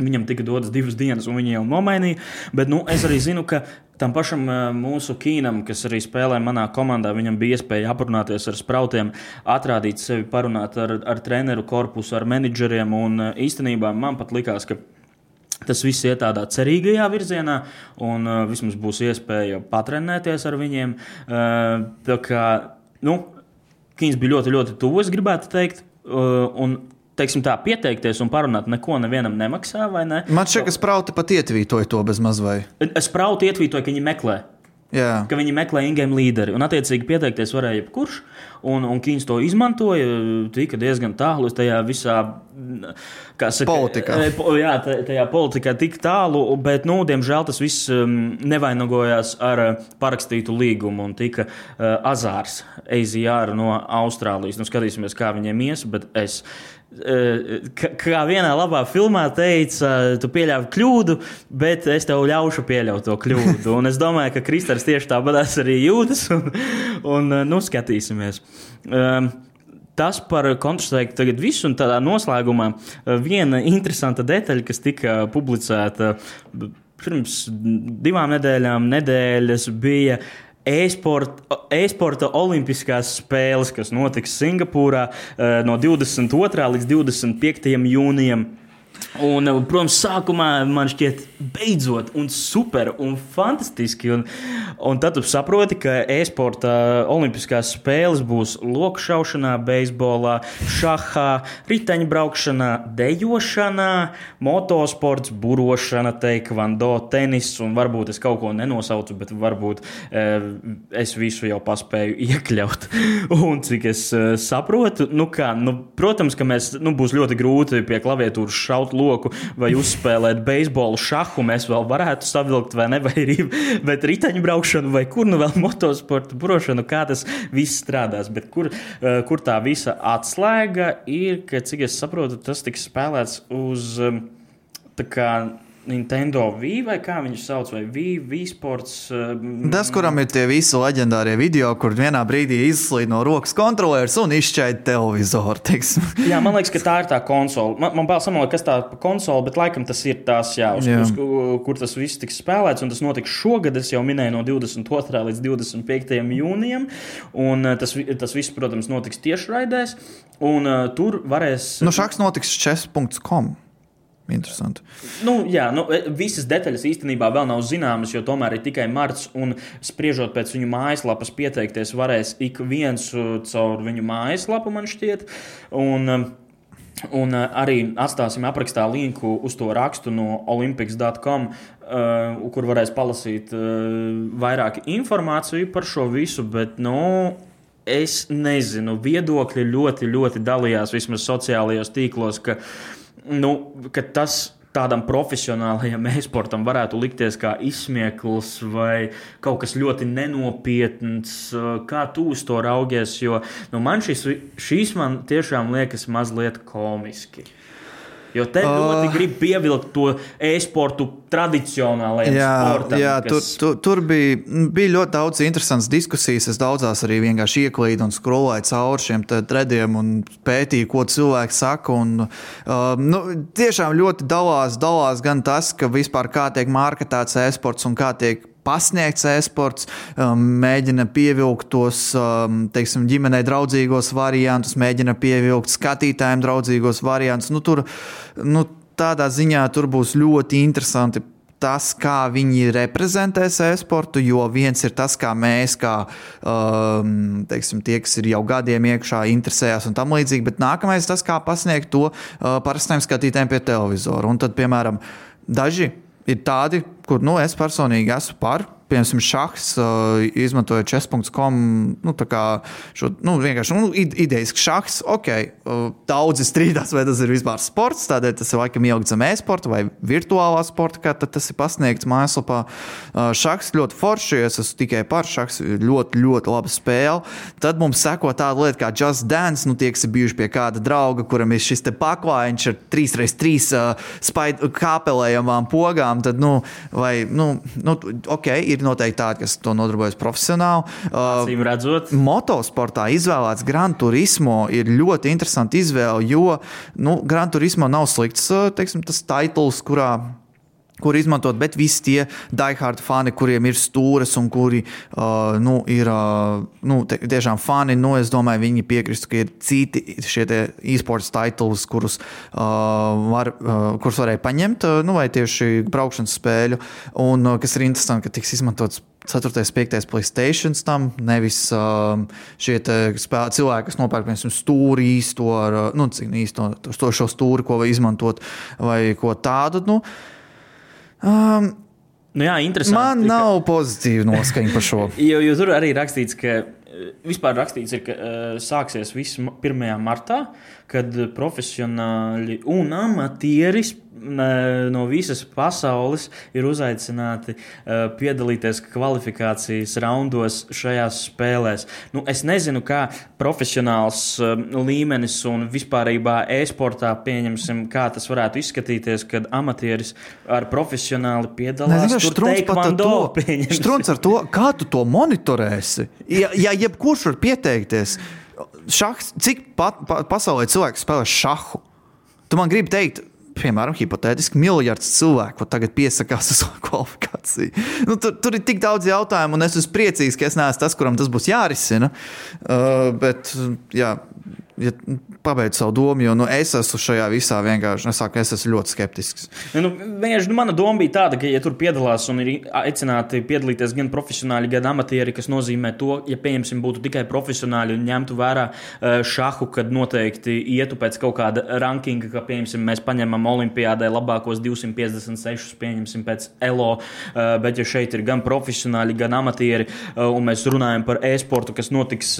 Viņam tika dotas divas dienas, un viņi jau nomainīja. Bet nu, es arī zinu, ka tam pašam eh, mūsu kīnam, kas arī spēlē manā komandā, viņam bija iespēja aprunāties ar sprautiem, atrādīt sevi, parunāt ar, ar treneru korpusu, ar menedžeriem. Un eh, īstenībā man pat likās, ka tas viss iet tādā cerīgajā virzienā, un uh, vismaz būs iespēja patrenēties ar viņiem. Uh, tā kā nu, Kīns bija ļoti, ļoti tuvu, es gribētu teikt. Uh, un teiksim, tā, pieteikties un parunāt, neko nevienam nemaksā, vai ne? Man šķiet, ka sprauti pat ietvītoja to bez mazvai. Es prautu ietvītoju, ka viņi meklē. Jā. Ka viņi meklē ingame līderi. Un, attiecīgi, pieteikties varēja jebkurš. Un, un Kīns to izmantoja. Tika diezgan tālu tajā visā saka, politikā. e, Jā, ta- tajā politikā tik tālu, bet, nu, diemžēl tas viss um, nevainagojās ar uh, parakstītu līgumu un tika uh, azārs AZR no Austrālijas. Nu, skatīsimies, kā viņiem ies, bet es. Uh, Kā vienā labā filmā teica, tu pieļāvi kļūdu, bet es tev ļaušu pieļaut to kļūdu. Un es domāju, ka Kristers tieši tāpat arī jūtas. Un, un uh, nu, skatīsimies. Um, Tas par Counter-Strike tagad viss, un tādā noslēgumā uh, viena interesanta detaļa, kas tika publicēta pirms divām nedēļām, nedēļas bija. E-sporta, e-sporta olimpiskās spēles, kas notiks Singapūrā uh, no 22. līdz 25. jūnijam. Un, uh, protams, sākumā man šķiet, beidzot, un super, un fantastiski. Un, un tad tu saproti, ka e-sporta olimpiskās spēles būs lokšaušanā, beisbolā, šahā, riteņbraukšanā, dejošanā, motosports, burošana, teikvando, tenis. Un varbūt es kaut ko nenosaucu, bet varbūt e, es visu jau paspēju iekļaut. un cik es e, saprotu, nu kā, nu, protams, ka mēs, nu, būs ļoti grūti pie klaviatūras šaut loku vai uzspēlēt beisbolu šahu. Mēs vēl varētu savilkt, vai ne, vai arī bet riteņbraukšanu, vai kur nu vēl motosportu, burošanu, kā tas viss strādās. Bet kur, eh, kur tā visa atslēga ir, ka, cik es saprotu, tas tiks spēlēts uz um, tā kā. Nintendo V vai kā viņu sauc, vai V, V sports. um, Tas, kuram ir tie visi leģendārie video, kur vienā brīdī izslīd no rokas kontrolieris un izšķaida televizoru. teiksim. Jā, man liekas, ka tā ir tā konsole. Man, man bail samalot, kas tā ir konsole, bet laikam tas ir tās, jā, uz, Jā. Uz, ku- kur tas viss tiks spēlēts. Un tas notiks šogad, es jau minēju, no 22. līdz 25. jūnijam. Un eh, tas, tas viss, protams, notiks tiešraidēs. Un uh, tur varēs. Nu, šāds notiks chess.com. Interesanti. Nu, jā, nu, e, visas detaļas īstenībā vēl nav zināmas, jo tomēr ir tikai marts. Spriežot pēc viņu mājaslapas, pieteikties varēs ik viens uh, caur viņu mājaslapu, man šķiet. Un, um, Un uh, arī atstāsim aprakstā linku uz to rakstu no olimpiks.com, uh, kur varēs palasīt uh, vairāk informāciju par šo visu. Bet, nu, es nezinu, viedokļi ļoti, ļoti dalījās vismaz sociālajos tīklos, ka, nu, ka tas. Tādam profesionālajam e-sportam varētu likties kā izsmieklis vai kaut kas ļoti nenopietns. Uh, Kā tu uz to raugies? Jo nu, man šis, šīs man tiešām liekas mazliet komiski. Jo te Ah. ļoti grib pievilkt to e-sportu tradicionālajiem Jā, sportam. jā tur, kas- tur, tur bija, bija ļoti daudz interesantas diskusijas. Es daudzās arī vienkārši ieklīdu un skrolēju cauri šiem te threadiem un pētīju, ko cilvēki saka. Un, uh, nu, tiešām ļoti dalās, dalās gan tas, ka vispār kā tiek marketēts e-sports un kā tiek pasniegts e-sports, um, mēģina pievilkt tos um, teiksim, ģimenei draudzīgos variantus, mēģina pievilkt skatītājiem draudzīgos variantus. Nu, tur, nu, tādā ziņā tur būs ļoti interesanti tas, kā viņi reprezentēs e-sportu, jo viens ir tas, kā mēs, kā um, teiksim, tie, kas ir jau gadiem iekšā, interesējās un tam līdzīgi, bet nākamais tas, kā pasniegt to uh, parastajiem skatītājiem pie televizora. Un tad, piemēram, daži ir tādi, kur nu, es personīgi esmu par. Piemēram, šachs, uh, izmantojot chess.com, nu, šo, nu, vienkārši nu, ide- idejas, šachs, ok, uh, daudzi strīdās, vai tas ir vispār sports, tādēļ tas ir laikam ielikts zem e-sporta vai virtuālā sporta, kā tas ir pasniegts mājaslapā. Uh, Šachs ļoti forši, es esmu tikai par šachs, ļoti, ļoti laba spēle. Tad mums seko tāda lieta kā Just Dance, nu, tie, kas ir bijuši pie kāda drauga, kuram ir šis te paklājiņš ar 3x3 uh, kāpelējamām pogām, tad, nu, vai, nu, nu, ok, ir noteikti tādi, kas to nodarbojas profesionāli. Acīm redzot, Motosportā izvēlēts Gran Turismo ir ļoti interesanti izvēle, jo nu, Gran Turismo nav slikts teiksim, tas titls, kurā kur izmantot, bet visi tie diehard fani, kuriem ir stūres un kuri uh, nu, ir uh, nu, te, tiešām fani, nu, es domāju, viņi piekristu, ka ir citi šie e-sports titulus, kurus, uh, var, uh, kurus varēja paņemt, uh, nu, vai tieši braukšanas spēļu, un uh, kas ir interesanti, ka tiks izmantots 4. un 5. Playstation tam, nevis um, šie spēlē, cilvēki, kas nopērk piemēram, stūri īsto, ar, nu, cik īsto to, šo stūri, ko var izmantot, vai ko tādu. Nu, Um, Nu jā, interesanti. Man nav ka... pozitīva noskaņa par šo. jo, jo tur arī rakstīts, ka vispār rakstīts, ir, ka uh, sāksies viss 1. martā, kad profesionāļi un amatieris no visas pasaules ir uzaicināti uh, piedalīties kvalifikācijas raundos šajās spēlēs. Nu, es nezinu, kā profesionāls uh, līmenis un vispārībā e-sportā pieņemsim, kā tas varētu izskatīties, kad amatieris ar profesionāli piedalās. Ar to, strunts ar to, kā tu to monitorēsi. Ja, ja jebkurš var pieteikties, šahs, cik pat, pa, pasaulē cilvēks spēlē šahu? Tu man gribi teikt, piemēram, hipotētiski miljards cilvēku tagad piesakās uz kvalifikāciju. Nu, tur, tur ir tik daudz jautājumu, un es esmu priecīgs, ka es neesmu tas, kuram tas būs jārisina. Uh, bet, jā, ja pabeidzu savu domu, jo nu, es esmu šajā visā vienkārši. Es saku, es esmu ļoti skeptisks. Nu, vienkārši, nu, mana doma bija tāda, ka, ja tur piedalās un ir aicināti piedalīties gan profesionāļi, gan amatieri, kas nozīmē to, ja pieņemsim, būtu tikai profesionāļi un ņemtu vērā e, šahu, kad noteikti ietu pēc kaut kāda rankinga, ka, pieņemsim, mēs paņemam olimpiādē labākos 256, pieņemsim pēc ELO, e, bet ja šeit ir gan profesionāļi, gan amatieri, e, un mēs runājam par e-sportu, kas notiks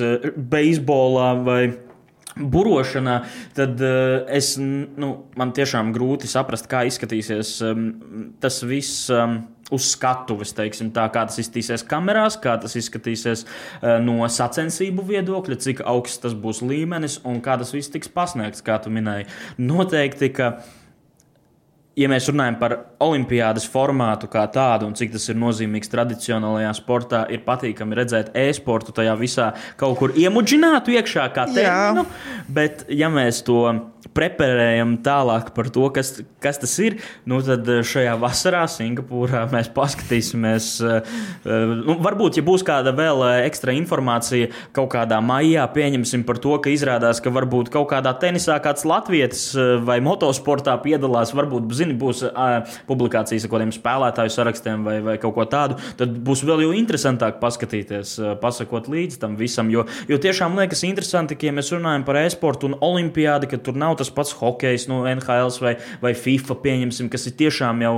beisbolā vai burošanā, tad uh, es, nu, man tiešām grūti saprast, kā izskatīsies um, tas viss. Um, Uz skatuves, teiksim, tā, kā tas izskatīsies kamerās, kā tas izskatīsies uh, no sacensību viedokļa, cik augsts tas būs līmenis un kā tas viss tiks pasniegts, kā tu minēji. Noteikti, ka ja mēs runājam par olimpiādas formātu kā tādu un cik tas ir nozīmīgs tradicionālajā sportā, ir patīkami redzēt e-sportu tajā visā kaut kur iemudžinātu iekšā kā terminu. Jā. Bet, ja mēs to preparējam tālāk par to, kas, kas tas ir, nu, tad eh, šajā vasarā Singapūrā mēs paskatīsimies. Eh, eh, nu, varbūt, ja būs kāda vēl ekstra informācija kaut kādā maijā, pieņemsim par to, ka izrādās, ka varbūt kaut kādā tenisā kāds latvietis vai motosportā piedalās, varbūt, zini, būs publikācijas ar kādiem spēlētāju sarakstiem vai, vai kaut ko tādu, tad būs vēl jau interesantāk paskatīties, pasakot līdzi tam visam, jo, jo tiešām liekas interesanti, ka, ja mēs runājam par e-sportu un olimpiādi, ka tur nav tas pats hokejs, nu, NHL vai, vai FIFA, pieņemsim, kas ir tiešām jau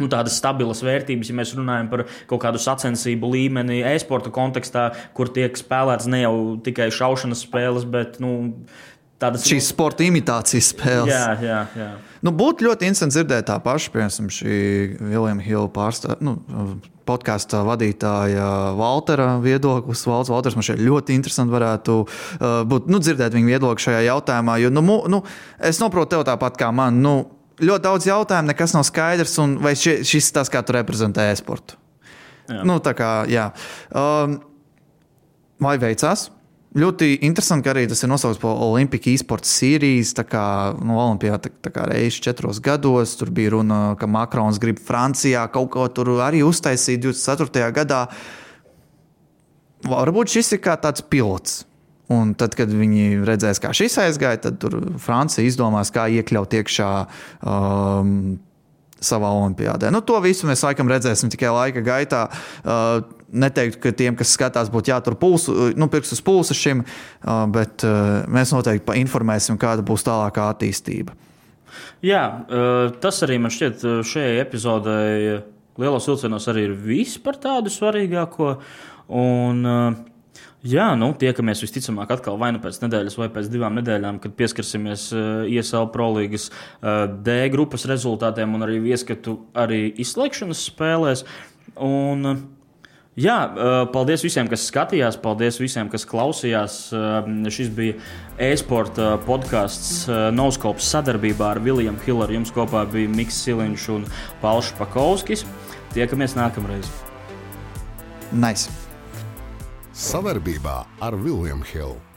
nu, tādas stabilas vērtības, ja mēs runājam par kaut kādu sacensību līmeni, e-sporta kontekstā, kur tiek spēlēts ne jau tikai šaušanas spēles, bet nu, tādas šīs sporta imitācijas spēles. Jā, jā, jā. Nu, būtu ļoti interesanti dzirdēt tā paša, piemēram, šī Viljama Hila pārstāvja. Nu, Podkāstu vadītāja Waltera viedoklis. Valds Walters man šeit ļoti interesanti varētu uh, būt nu, dzirdēt viņa viedokli šajā jautājumā. Jo, nu, nu, es saprotu tev tāpat kā man. Nu, ļoti daudz jautājumu, nekas nav skaidrs. Vai šis ir tas, kā tu reprezentē e-sportu? Nu, tā kā, jā. Um, vai veicās? Ļoti interesanti, ka arī tas ir nosaukts par Olimpiskā e-sporta sērijas. Tā kā nu, Olimpijā reizes četros gados tur bija runa, ka Makrons grib Francijā kaut ko tur arī uztaisīt 24. gadā. Varbūt šis ir kā tāds pilots. Un tad, kad viņi redzēs, kā šis aizgāja, tad Francija izdomās, kā iekļaut iekšā um, savā olimpiādē. Nu, to visu mēs laikam redzēsim tikai laika gaitā. Uh, neteiktu, ka tiem, kas skatās, būtu jātur pulsu, uh, nu, pirksts uz pulsa šim, uh, bet uh, mēs noteikti informēsim, kāda būs tālākā attīstība. Jā, tas arī man šķiet šajai epizodei lielos vilcienos arī ir viss par tādu svarīgāko. Un, uh, Jā, nu, tiekamies visticamāk atkal vai nu pēc nedēļas, vai pēc divām nedēļām, kad pieskarsimies uh, eh, ISL prolīgas uh, D grupas rezultātiem un arī ieskatu arī izslēgšanas spēlēs. Un, uh, Jā, paldies visiem, kas skatījās, paldies visiem, kas klausījās. Šis bija e-sporta podkāsts Noskops sadarbībā ar Viljumu Hilleru. Jums kopā bija Mikls Siliņš un Pauls Pakovskis. Tiekamies nākamreiz! Nice! Savarbībā ar Viljumu Hildu.